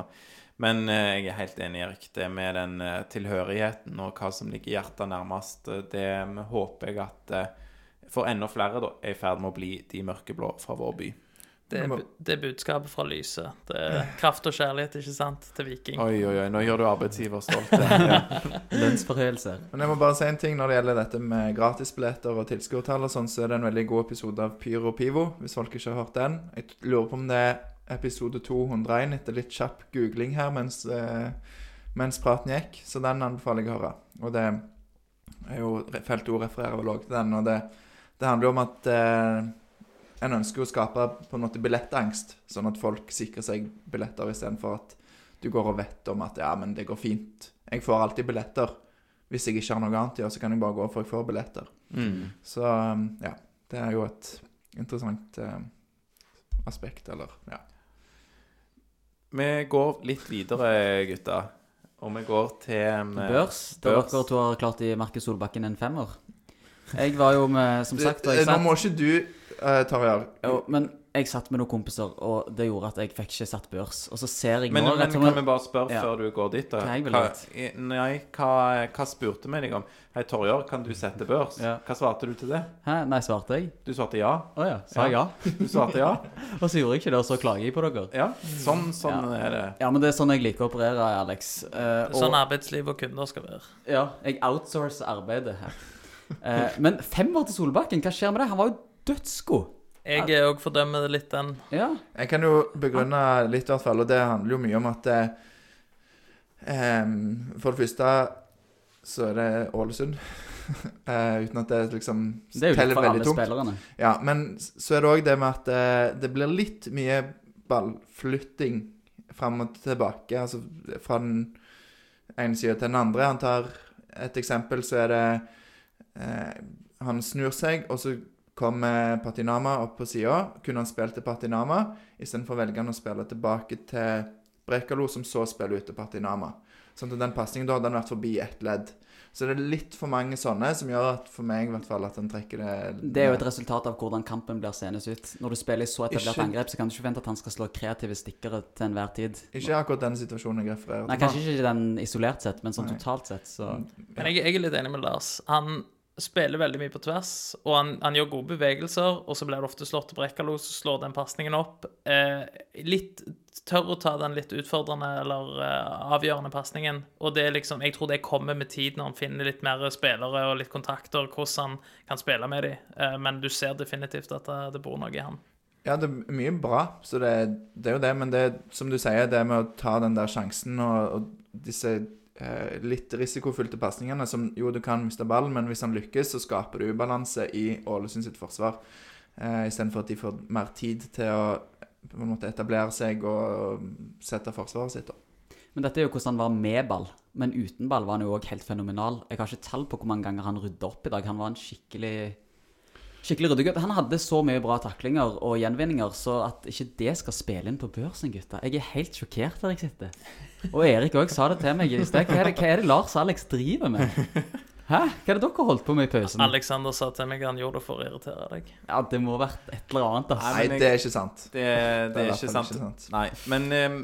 Men eh, jeg er helt enig, Erik. Det med den eh, tilhørigheten og hva som ligger hjertet nærmest, eh, det håper jeg at eh, for enda flere da, er i ferd med å bli de mørkeblå fra vår by. Det er, det er budskapet fra lyset. Det er kraft og kjærlighet, ikke sant, til Viking. Oi, oi, oi, nå gjør du arbeidsgiver stolt. Ja. Lønnsforhøyelse. Men jeg må bare si en ting når det gjelder dette med gratisbilletter og tilskuertall og sånn, så er det en veldig god episode av Pyro Pivo, hvis folk ikke har hørt den. Jeg lurer på om det er episode 201 etter litt kjapp googling her mens, eh, mens praten gikk, så den anbefaler jeg å høre. Og det er jo Felt O refererer vel òg til den. og det, det handler jo om at eh, en ønsker å skape på en måte billettangst, sånn at folk sikrer seg billetter istedenfor at du går og vet om at ja, men det går fint. Jeg får alltid billetter. Hvis jeg ikke har noe annet å gjøre, så kan jeg bare gå for jeg får billetter. Mm. Så um, ja, det er jo et interessant eh, aspekt, eller ja. Vi går litt videre, gutta. Og vi går til um, Børs, der børs. dere to har klart i Markus Solbakken en femmer. Jeg var jo med, som sagt jeg Nå må ikke du, uh, Tarjei Men jeg satt med noen kompiser, og det gjorde at jeg fikk ikke satt børs. Og så ser jeg Men, nå men som kan vi bare spørre Ja. før du går dit, da? Hva jeg vært? nei, hva, hva spurte vi deg om? Hei, Torjar, kan du sette børs? Ja. Hva svarte du til det? Hæ? Nei, svarte jeg? Du svarte ja. Å ja. Sa jeg ja? Du svarte ja. Og så gjorde jeg ikke det, og så klager jeg på dere. Ja, sånn, sånn er det. Ja, men det er sånn jeg liker å operere, Alex. Uh, og- Sånn arbeidsliv og kunder skal være. Ja, jeg outsourcer arbeidet her. Uh, men femmer til Solbakken, hva skjer med det? Han var jo dødsgod. Jeg er òg fordømmer litt den. Ja. Jeg kan jo begrunne litt, i hvert fall, og det handler jo mye om at eh, For det første så er det Ålesund. uh, uten at det liksom Det er jo litt teller for veldig alle tungt. spillerne. Ja, men så er det òg det med at eh, det blir litt mye ballflytting fram og tilbake. Altså fra den ene sida til den andre. Han tar et eksempel, så er det eh, Han snur seg, og så kommer Patinama opp på sida. Kunne han spilt til Patinama, istedenfor velge han å spille tilbake til Brekalo, som så spiller ut til Patinama. Sånn at den pasningen da hadde han vært forbi ett ledd. Så det er litt for mange sånne som gjør at for meg i hvert fall at han trekker det Det er jo et resultat av hvordan kampen blir seende ut. Når du spiller i så etablert Ikke- angrep, så kan du ikke forvente at han skal slå kreative stikkere til enhver tid. Ikke akkurat den situasjonen jeg refererer Nei, kanskje ikke den isolert sett, men sånn Nei. totalt sett, så Men jeg, jeg er litt enig med Lars. Han spiller veldig mye på tvers, og han, han gjør gode bevegelser, og så blir det ofte slått til Brekkalo, så slår den pasningen opp. Eh, litt tør å ta den litt utfordrende eller eh, avgjørende pasningen. Og det er liksom, jeg tror det kommer med tid når han finner litt mer spillere og litt kontakter, hvordan han kan spille med dem. Eh, men du ser definitivt at det, det bor noe i han. Ja, det er mye bra, så det, det er jo det. Men det som du sier, det med å ta den der sjansen og, og disse eh, litt risikofylte pasningene som Jo, du kan miste ballen, men hvis han lykkes, så skaper du ubalanse i Ålesund sitt forsvar. Eh, Istedenfor at de får mer tid til å på en måte etablere seg og sette forsvaret sitt. opp. Men dette er jo hvordan han var med ball. Men uten ball var han jo òg helt fenomenal. Jeg har ikke tall på hvor mange ganger han rydda opp i dag. Han var en skikkelig Skikkelig ryddegutt. Han hadde så mye bra taklinger og gjenvinninger, så at ikke det skal spille inn på børsen, gutta Jeg er helt sjokkert der jeg sitter. Og Erik òg sa det til meg i sted. Hva er det, hva er det Lars Alex driver med? Hæ? Hva er det dere holdt på med i pausen? Alexander sa til meg han gjorde det for å irritere deg. Ja, det må ha vært et eller annet, Altså. Nei, jeg- det er ikke sant. Det, det i er hvert ikke sant. ikke sant. Nei, men um,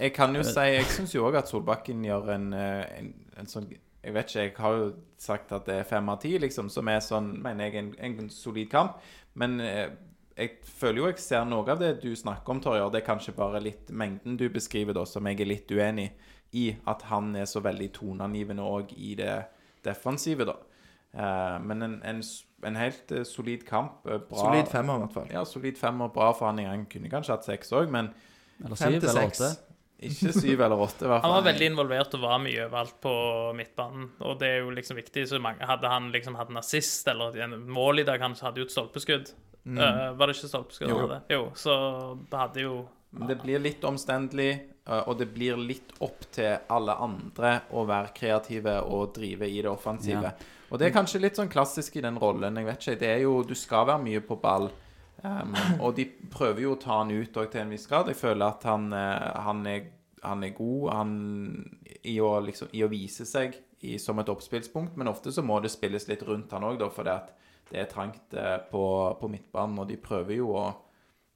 jeg kan jo si Jeg syns jo òg at Solbakken gjør en, eh, en, en sånn Jeg vet ikke, jeg har jo sagt at det er fem av ti, liksom, som er sånn, mener jeg, en, en solid kamp. Men eh, jeg føler jo jeg ser noe av det du snakker om, Torjer. Det er kanskje bare litt mengden du beskriver, da, som jeg er litt uenig i. At han er så veldig toneangivende òg i det defensive, da. Eh, men en, en, en helt eh, solid kamp. eh, Bra. Solid femmer, i hvert fall. Ja, solid femmer. Bra for han. Han kunne kanskje hatt seks òg, men Eller Fem syv til eller seks. åtte. ikke syv eller åtte, i hvert Han var veldig involvert og var mye overalt på midtbanen, og det er jo liksom viktig. Så mange, hadde han liksom hatt en assist eller en mål i dag, han hadde jo et stolpeskudd. Eh, var det ikke stolpeskudd han Jo. Jo, så det hadde jo Men det blir litt omstendelig, eh, og det blir litt opp til alle andre å være kreative og drive i det offensive. Og det er kanskje litt sånn klassisk i den rollen. Jeg vet ikke, det er jo, Du skal være mye på ball. Um, og de prøver jo å ta han ut òg til en viss grad. Jeg føler at han, eh, han, er, han er god han, i, å, liksom, i å vise seg i, som et oppspillspunkt, men ofte så må det spilles litt rundt han òg, fordi at det er trangt eh, på, på midtbanen, og de prøver jo å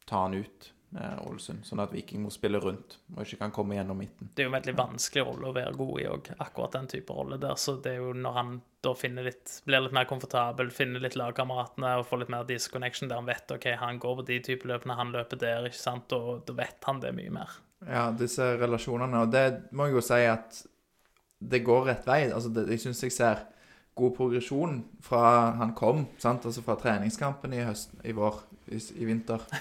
ta han ut, eh, Ålesund, sånn at Viking må spille rundt og ikke kan komme gjennom midten. Det er jo en veldig vanskelig rolle å være god i òg, akkurat den type rolle der. Så det er jo når han da finner litt, blir litt mer komfortabel, finner litt lagkameratene og får litt mer disconnection der han vet OK, han går på de type løpene, han løper der, ikke sant, og da vet han det mye mer. Ja, disse relasjonene. Og det må jeg jo si at det går rett vei. Altså, det, jeg syns jeg ser god progresjon fra han kom, sant? altså fra treningskampen i høst, i vår, i, i vinter.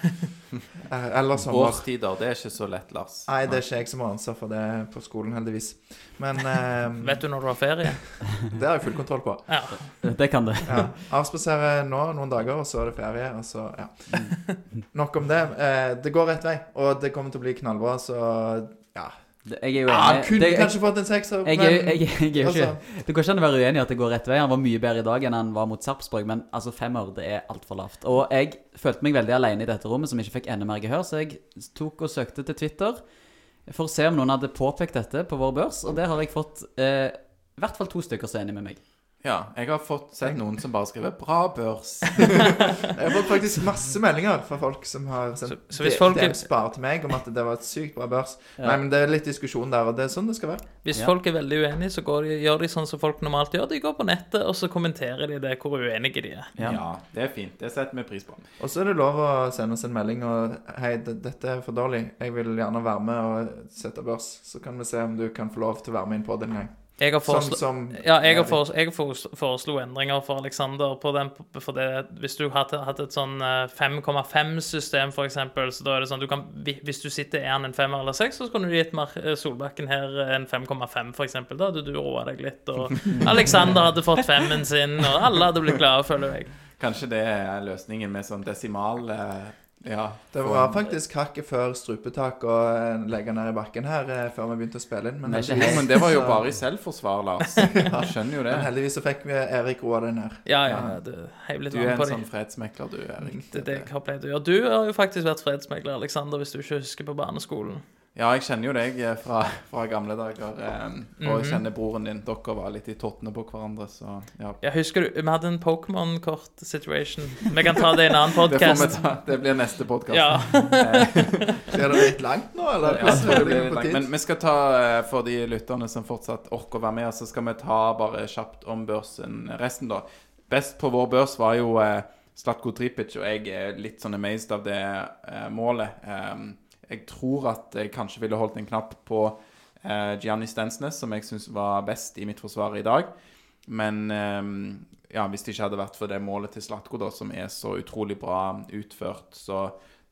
Eh, Eller sommer. Årstider, det er ikke så lett, Lars. Nei, det er ikke jeg som har ansvar for det på skolen, heldigvis. Men eh, Vet du når du har ferie? det har jeg full kontroll på. Ja. Det kan det. Ja. Avspaserer nå noen dager, og så er det ferie. Og så, ja. Nok om det. Eh, det går rett vei, og det kommer til å bli knallbra, så Jeg er jo ja han kunne Det- jeg- kanskje fått en sekser, men jeg, jeg, jeg, er jo ikke, altså- det går ikke an å være uenig i at det går rett vei. Han var mye bedre i dag enn han var mot Sarpsborg, men altså femmer, det er altfor lavt. Og jeg følte meg veldig alene i dette rommet, som ikke fikk enda mer gehør, så jeg tok og søkte til Twitter for å se om noen hadde påpekt dette på vår børs, og der har jeg fått eh, i hvert fall to stykker som er enig med meg. Ja, jeg har fått sett noen som bare skriver 'bra børs'. Jeg har fått faktisk masse meldinger fra folk som har sendt Så- så hvis folk- DMs bare til meg om at det var et sykt bra børs. Ja. Nei, men det er litt diskusjon der, og det er sånn det skal være. Hvis Ja. folk er veldig uenige, så går de, gjør de sånn som folk normalt gjør. De går på nettet, og så kommenterer de det hvor uenige de er. Ja. Ja, det er fint. Det setter vi pris på. Og så er det lov å sende oss en melding og Hei, dette er for dårlig. Jeg vil gjerne være med og sette børs. Så kan vi se om du kan få lov til å være med inn på det en gang. Jeg har Sånn foreslått som Ja, jeg, har foreslo, jeg foreslo, foreslo endringer for Alexander på den. For det, hvis du hadde hatt et sånn eh, 5,5-system, for eksempel, så da er det sånn du kan, Hvis du sitter er han en femmer eller seks, så kunne du gitt Mar eh, Solbakken her en 5,5, for eksempel. Da hadde du roa deg litt, og Alexander hadde fått femmen sin, og alle hadde blitt glade, føler jeg. Kanskje det er løsningen med sånn desimal eh, Ja. Det var en- faktisk hakket før strupetak og eh, legge ned i bakken her eh, før vi begynte å spille inn. Men Det Jo, heldigvis, men det var jo bare i selvforsvar, Lars. Jeg skjønner jo det. men heldigvis så fikk vi Erik roa den her. Ja, ja, det litt Du er en sånn fredsmekler, du, Erik. Det er det jeg har pleid å gjøre. Du har jo faktisk vært fredsmekler, Alexander, hvis du ikke husker på barneskolen. Ja, jeg kjenner jo deg eh, fra, fra gamle dager. Eh, og jeg Mhm. kjenner broren din. Dere var litt i tottene på hverandre, så ja. Jeg husker du, Vi hadde en Pokémon-kort-situation. Vi kan ta det i en annen Det podkast. ta. Det blir neste podkast. Ja. Blir det litt langt nå, eller? Ja, det det blir litt langt. Men vi skal ta, eh, for de lytterne som fortsatt orker å være med, så skal vi ta bare kjapt om børsen resten, da. Best på vår børs var jo eh, Slatko Tripic, og jeg er litt sånn amazed av det eh, målet. Um, jeg tror at jeg kanskje ville holdt en knapp på eh, Gianni Stensnes, som jeg syns var best i mitt forsvar i dag. Men eh, ja, hvis det ikke hadde vært for det målet til Slatko, da, som er så utrolig bra utført, så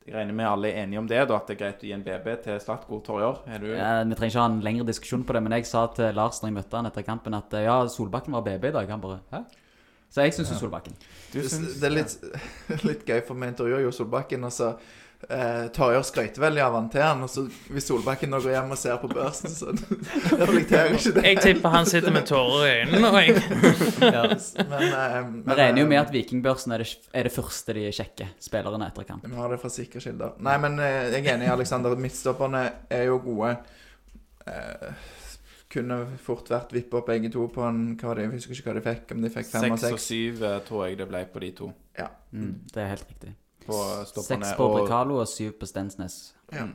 jeg regner med alle er enige om det, da, at det er greit å gi en BB til Slatko Torjer. Er du Ja, vi trenger ikke ha en lengre diskusjon på det, men jeg sa til Lars når jeg møtte han etter kampen, at eh, ja, Solbakken var BB i dag. Han bare Hæ? Så jeg syns jo Solbakken. Du Det, syns det er litt, litt gøy, for vi intervjuer jo Solbakken, og så eh, Torjer skrøyter veldig av han til han, og så hvis Solbakken nå går hjem og ser på børsen, så reflekterer ikke det. Jeg tipper han sitter med tårer i øynene. nå, jeg. Men, eh, Vi regner jo med at Vikingbørsen er det, er det første de sjekker, spillerne etter kamp. Vi har det fra sikre kilder. Nei, men eh, jeg er enig, i Alexander. Midtstopperne er jo gode. Eh, kunne fort vært vippa opp begge to på en hva de, Jeg husker ikke hva de fikk, om de fikk fem og Seks og syv eh, tror jeg det ble på de to. Mm, det er helt riktig. På stopperne. Seks på og og syv på Stensnes. Ja.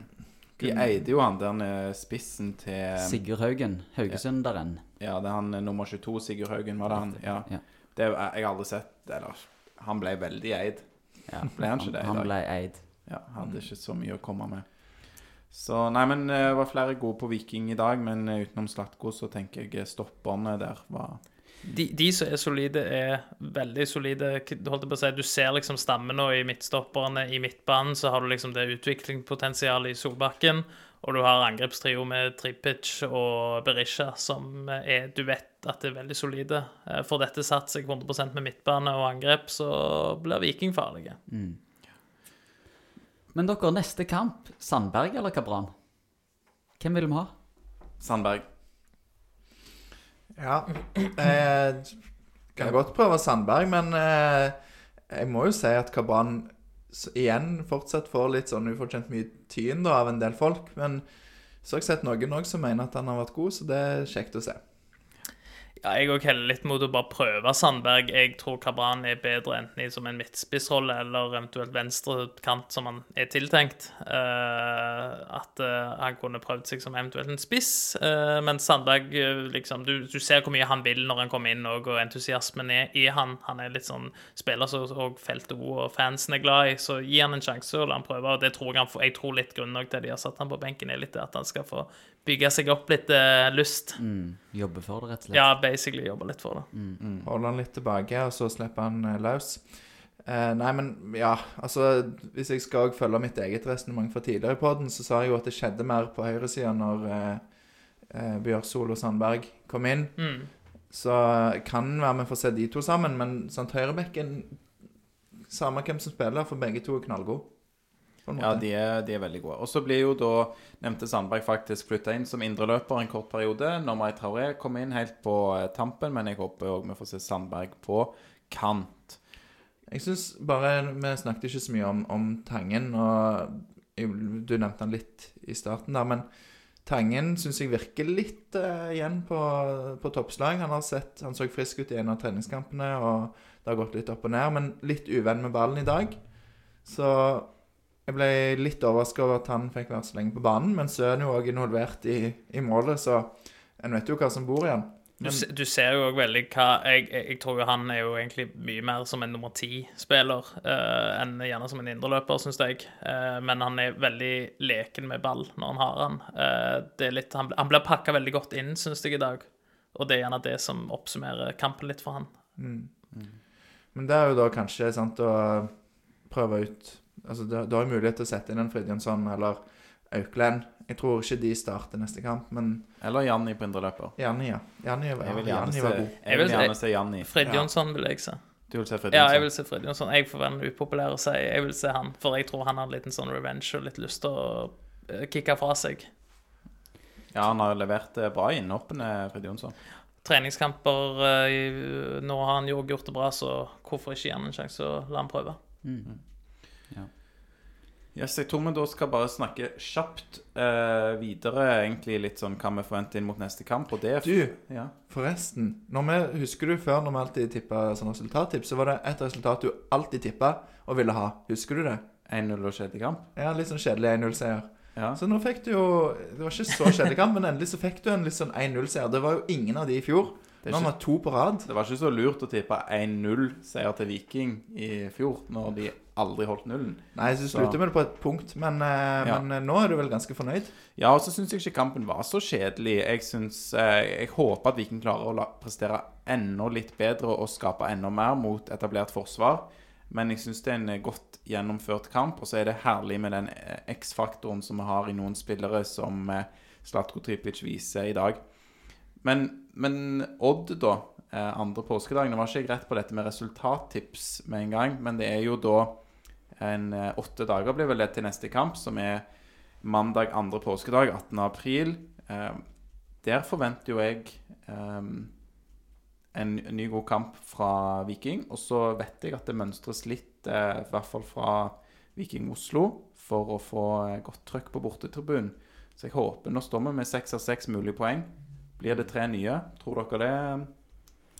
de eide jo han der spissen til Sigurd Haugen. Haugesunderen. Ja, det er han eh, nummer 22, Sigurd Haugen, var det han? Ja. Ja. Det, jeg har aldri sett eller Han ble veldig eid. Ja. Ble han ikke det i Han ble eid. Ja, hadde ikke så mye å komme med. Så nei, men eh, det var flere gode på Viking i dag, men eh, utenom Slatko så tenker jeg stopperne der var De, de som er solide, er veldig solide. Holdt jeg på å si, Du ser liksom stammen og i midtstopperne. I midtbanen så har du liksom det utviklingspotensialet i Solbakken. Og du har angrepstrio med Tripic og Berisha, som er Du vet at det er veldig solide. For Får dette satt seg 100 med midtbane og angrep, så blir Viking farlige. Men dere, neste kamp. Sandberg eller Kabran? Hvem vil vi ha? Sandberg. Ja. Eh, kan godt prøve Sandberg, men eh, jeg må jo si at Kaban igjen fortsatt får litt sånn ufortjent mye tyn av en del folk. Men så har jeg sett noen òg som mener at han har vært god, så det er kjekt å se. Ja, jeg òg heller litt mot å bare prøve Sandberg. Jeg tror Kabran er bedre enten i som en midtspissrolle eller eventuelt venstre kant som han er tiltenkt. Uh, at uh, han kunne prøvd seg som eventuelt en spiss. Uh, men Sandberg, liksom du, du ser hvor mye han vil når han kommer inn, og, og entusiasmen er i han. Han er litt sånn spiller som òg feltet og fansen er glad i, så gi han en sjanse og la han prøve. Og det tror jeg han. Jeg tror litt grunnen til at de har satt han på benken, er litt det at han skal få bygge seg opp litt eh, lyst. Mm. Jobbe for det, rett og slett. Ja, basically jobbe litt for det. Holde han litt tilbake, og så slippe han eh, løs. Eh, nei, men ja, altså Hvis jeg skal følge mitt eget resonnement fra tidligere i poden, så sa jeg jo at det skjedde mer på høyresida når eh, eh, Bjørsol og Sandberg kom inn. Mm. Så kan være vi får se de to sammen, men sant, høyrebekken Samme hvem som spiller, for begge to er knallgode. Ja, de er, de er veldig gode. Og så blir jo da nevnte Sandberg faktisk flytta inn som indreløper en kort periode. Når Mai Traoré kom inn helt på eh, tampen, men jeg håper òg vi får se Sandberg på kant. Jeg synes bare Vi snakket ikke så mye om, om Tangen, og jeg- du nevnte han litt i starten der, men Tangen syns jeg virker litt uh, igjen på, på toppslag. Han har sett, han så frisk ut i en av treningskampene, og det har gått litt opp og ned, men litt uvenn med ballen i dag. Så jeg ble litt overraska over at han fikk være så lenge på banen, men så er han jo òg involvert i, i målet, så en vet jo hva som bor i han. Du, du ser jo òg veldig hva jeg, jeg, tror jo han er jo egentlig mye mer som en nummer ti-spiller uh, enn gjerne som en indreløper, syns jeg. Uh, men han er veldig leken med ball når han har han. Uh, det er litt, han, han blir pakka veldig godt inn, syns jeg, i dag. Og det er gjerne det som oppsummerer kampen litt for han. Men det er jo da kanskje sant å prøve ut Altså, du, du har jo mulighet til å sette inn en Fridjonsson eller Auklend. Jeg tror ikke de starter neste kamp, men Eller Janni på indreløper. Janni, ja. Janni, Jeg vil ja, gjerne Janni se, var god. jeg vil Jeg vil- gjerne se Janni. Fred Ja. Jonsson vil jeg se. Du vil se Fred Ja, jeg vil se Fred Jonsson. Jeg får være den upopulære og si jeg vil se han, for jeg tror han har en liten sånn revenge og litt lyst til å eh, kicke fra seg. Ja, han har levert eh, bra innhoppene, Fred Jonsson. Treningskamper eh, Nå har han jo gjort det bra, så hvorfor ikke gi han en sjanse og la han prøve? Yes, jeg tror vi da skal bare snakke kjapt eh, videre, egentlig litt sånn hva vi forventer inn mot neste kamp, og det er Du, ja. forresten. Når vi, husker du før når vi alltid tippa sånn resultattips, så var det et resultat du alltid tippa og ville ha. Husker du det? 1-0 og kjedelig kamp. Ja, litt sånn kjedelig 1-0-seier. Ja. Så nå fikk du jo Det var ikke så kjedelig kamp, men endelig så fikk du en litt sånn 1-0-seier. Det var jo ingen av de i fjor. Nå har vi to på rad. det var ikke så lurt å tippe 1-0-seier til Viking i fjor, når de aldri holdt nullen. Nei, så slutter vi det på et punkt, men, eh, Ja. men eh, nå er du vel ganske fornøyd? Ja, og så syns jeg ikke kampen var så kjedelig. Jeg synes, eh, jeg håper at Viking klarer å prestere enda litt bedre og skape enda mer mot etablert forsvar. Men jeg syns det er en godt gjennomført kamp, og så er det herlig med den X-faktoren som vi har i noen spillere, som Slatko Tripic viser i dag. Men, men Odd, da, andre påskedag Nå var ikke jeg rett på dette med resultattips med en gang, men det er jo da en eh, åtte dager blir vel det til neste kamp, som er mandag andre påskedag, 18. april. Eh, der forventer jo jeg eh, en ny god kamp fra Viking. Og så vet jeg at det mønstres litt, i hvert fall fra Viking Oslo, for å få godt trøkk på bortetribunen. Så jeg håper Nå står vi med seks av seks mulige poeng. Blir det tre nye? Tror dere det,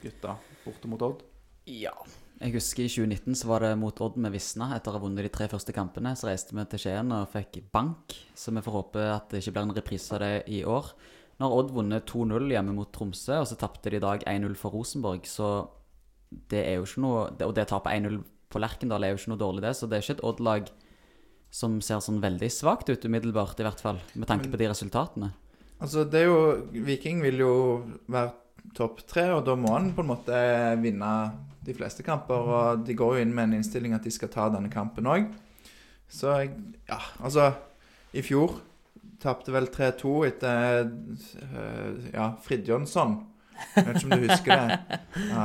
gutta? Borte mot Odd? Ja. Jeg husker i 2019 så var det mot Odd vi visna. Etter å ha vunnet de tre første kampene, så reiste vi til Skien og fikk bank. Så vi får håpe at det ikke blir en reprise av det i år. Nå har Odd vunnet 2-0 hjemme mot Tromsø, og så tapte de i dag 1-0 for Rosenborg. Så det er jo ikke noe Og det tapet 1-0 på Lerkendal er jo ikke noe dårlig, det. Så det er ikke et Odd-lag som ser sånn veldig svakt ut umiddelbart, i hvert fall. Med tanke på de resultatene. Altså, det er jo Viking vil jo være topp tre, og da må han på en måte vinne de fleste kamper. Og de går jo inn med en innstilling at de skal ta denne kampen òg. Så jeg Ja, altså I fjor tapte vel 3-2 etter øh, Ja, Fridtjonsson. Jeg vet ikke om du husker det? Ja,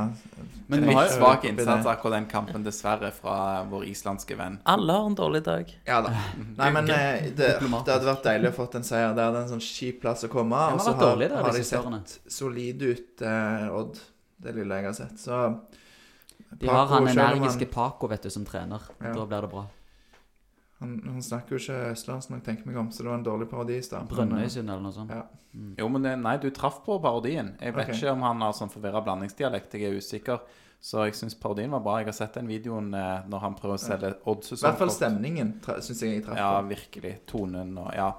Men En vi har jo svak innsats akkurat den kampen, dessverre, fra vår islandske venn. Alle har en dårlig dag. Ja da. Nei, men eh, det, det hadde vært deilig å fått en seier der. Det er en sånn kjip plass å komme. Og så har, dårlig da, har de sett solide ut, eh, Odd. Det lille jeg har sett. Så De har han energiske Paco, vet du, som trener. Ja. Da blir det bra. Han, han snakker jo ikke østlandsk når jeg tenker meg om, så det var en dårlig parodi i stad. Eh, Brønnøysund eller noe sånt. Ja. Jo, men det, nei, du traff på parodien. Jeg vet okay. ikke om han har sånn forvirra blandingsdialekt. Jeg er usikker. Så jeg syns parodien var bra. Jeg har sett den videoen eh, når han prøver å selge I hvert fall stemningen syns jeg jeg traff Ja, virkelig. Tonen og Ja.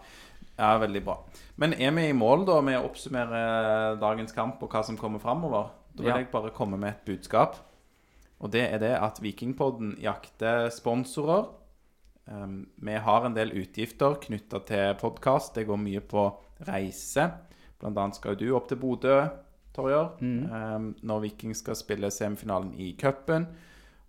ja, veldig bra. Men er vi i mål da med å oppsummere dagens kamp og hva som kommer framover? Da vil Ja. jeg bare komme med et budskap. Og det er det at Vikingpodden jakter sponsorer. Um, vi har en del utgifter knytta til podkast. Det går mye på reise. Blant annet skal du opp til Bodø, Torjer, um, når Viking skal spille semifinalen i cupen.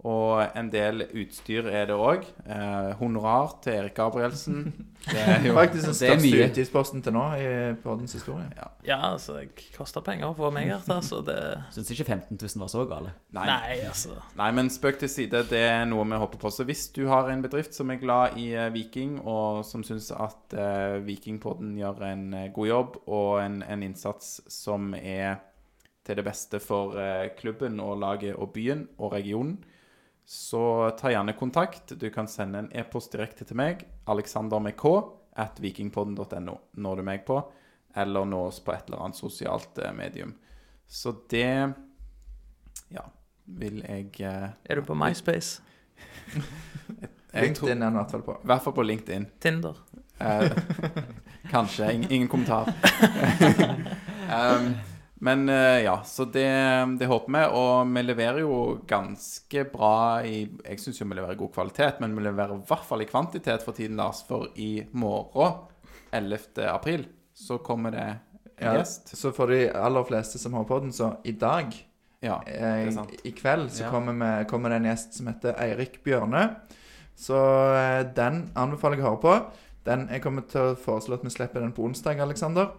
Og en del utstyr er det òg. Eh, honorar til Erik Gabrielsen. Det er jo Faktisk den Det største utgiftsposten til nå i poddens historie. Ja, altså, det koster penger å få meg her Altså, så det Syns ikke 15 000 var så gale. Nei. Nei, altså. Nei, men spøk til side, det er noe vi håper på. Så hvis du har en bedrift som er glad i eh, Viking, og som syns at eh, Vikingpodden gjør en eh, god jobb, og en, en innsats som er til det beste for eh, klubben og laget og byen og regionen, så ta gjerne kontakt. Du kan sende en e-post direkte til meg, Alexander med K, at vikingpodden.no, når du meg på, eller nå oss på et eller annet sosialt eh, medium. Så det ja, vil jeg eh, Er du på MySpace? LinkedIn er du i hvert fall på. I hvert fall på LinkedIn. Tinder? Eh, kanskje. Ingen, ingen kommentar. um, men eh, ja, så det, det håper vi. Og vi leverer jo ganske bra i Jeg syns jo vi leverer god kvalitet, men vi leverer i hvert fall i kvantitet for tiden, Lars. For i morgen, 11. april, så kommer det en gjest. Ja, så for de aller fleste som har på den, så i dag, Ja, eh, i kveld, så Ja. kommer, vi, kommer det en gjest som heter Eirik Bjørne. Så eh, den anbefaler jeg å høre på. Den, jeg kommer til å foreslå at vi slipper den på onsdag, Aleksander.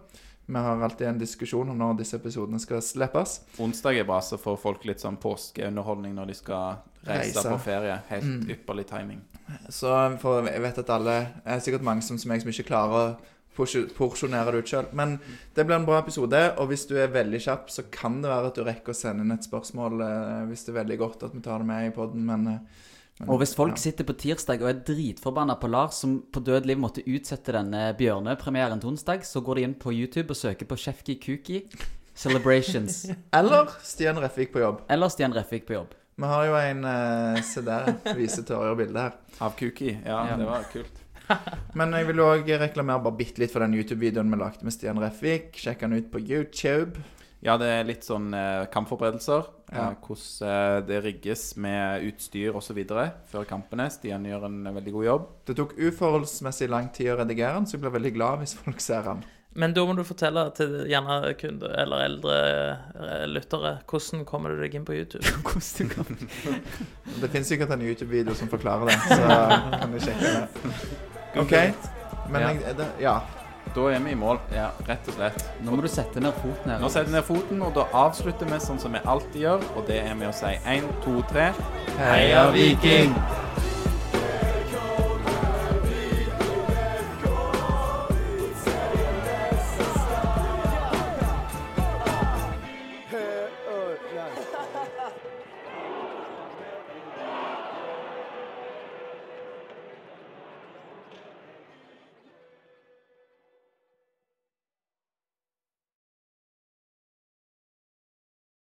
Vi har alltid en diskusjon om når disse episodene skal slippes. Onsdag er bra, så får folk litt sånn påskeunderholdning når de skal reise, Reise. på ferie. Helt Mm. ypperlig timing. Så for jeg vet at alle Det er sikkert mange som, som jeg som ikke klarer å porsj- porsjonere det ut sjøl. Men det blir en bra episode, og hvis du er veldig kjapp, så kan det være at du rekker å sende inn et spørsmål eh, hvis det er veldig godt at vi tar det med i poden, men, eh, men Og hvis folk ja. sitter på tirsdag og er dritforbanna på Lars, som på død liv måtte utsette denne Bjørne-premieren til onsdag, så går de inn på YouTube og søker på Chefki Kuki Celebrations. Eller Stian Refvik på jobb. Eller Stian Refvik på jobb. Vi har jo en eh, Se der, viser Torjer bildet her. Av Kuki. Ja, Ja. det var kult. Men jeg vil òg reklamere bare bitte litt for den YouTube-videoen vi lagde med Stian Refvik. Sjekk den ut på YouTube. Ja, det er litt sånn eh, kampforberedelser. Ja. Eh, hvordan eh, det rigges med utstyr osv. før kampene. Stian gjør en veldig god jobb. Det tok uforholdsmessig lang tid å redigere den, så jeg blir veldig glad hvis folk ser den. Men da må du fortelle til gjerne kunder eller eldre eh, lyttere hvordan kommer du deg inn på YouTube? Det finnes sikkert en YouTube-video som forklarer det, så kan du sjekke det. OK. Men Ja. jeg, det, ja. Da er vi i mål, ja, rett og slett. Nå må du sette ned foten her. Nå setter jeg ned foten, og da avslutter vi sånn som vi alltid gjør, og det er med å si én, to, tre Heia Viking!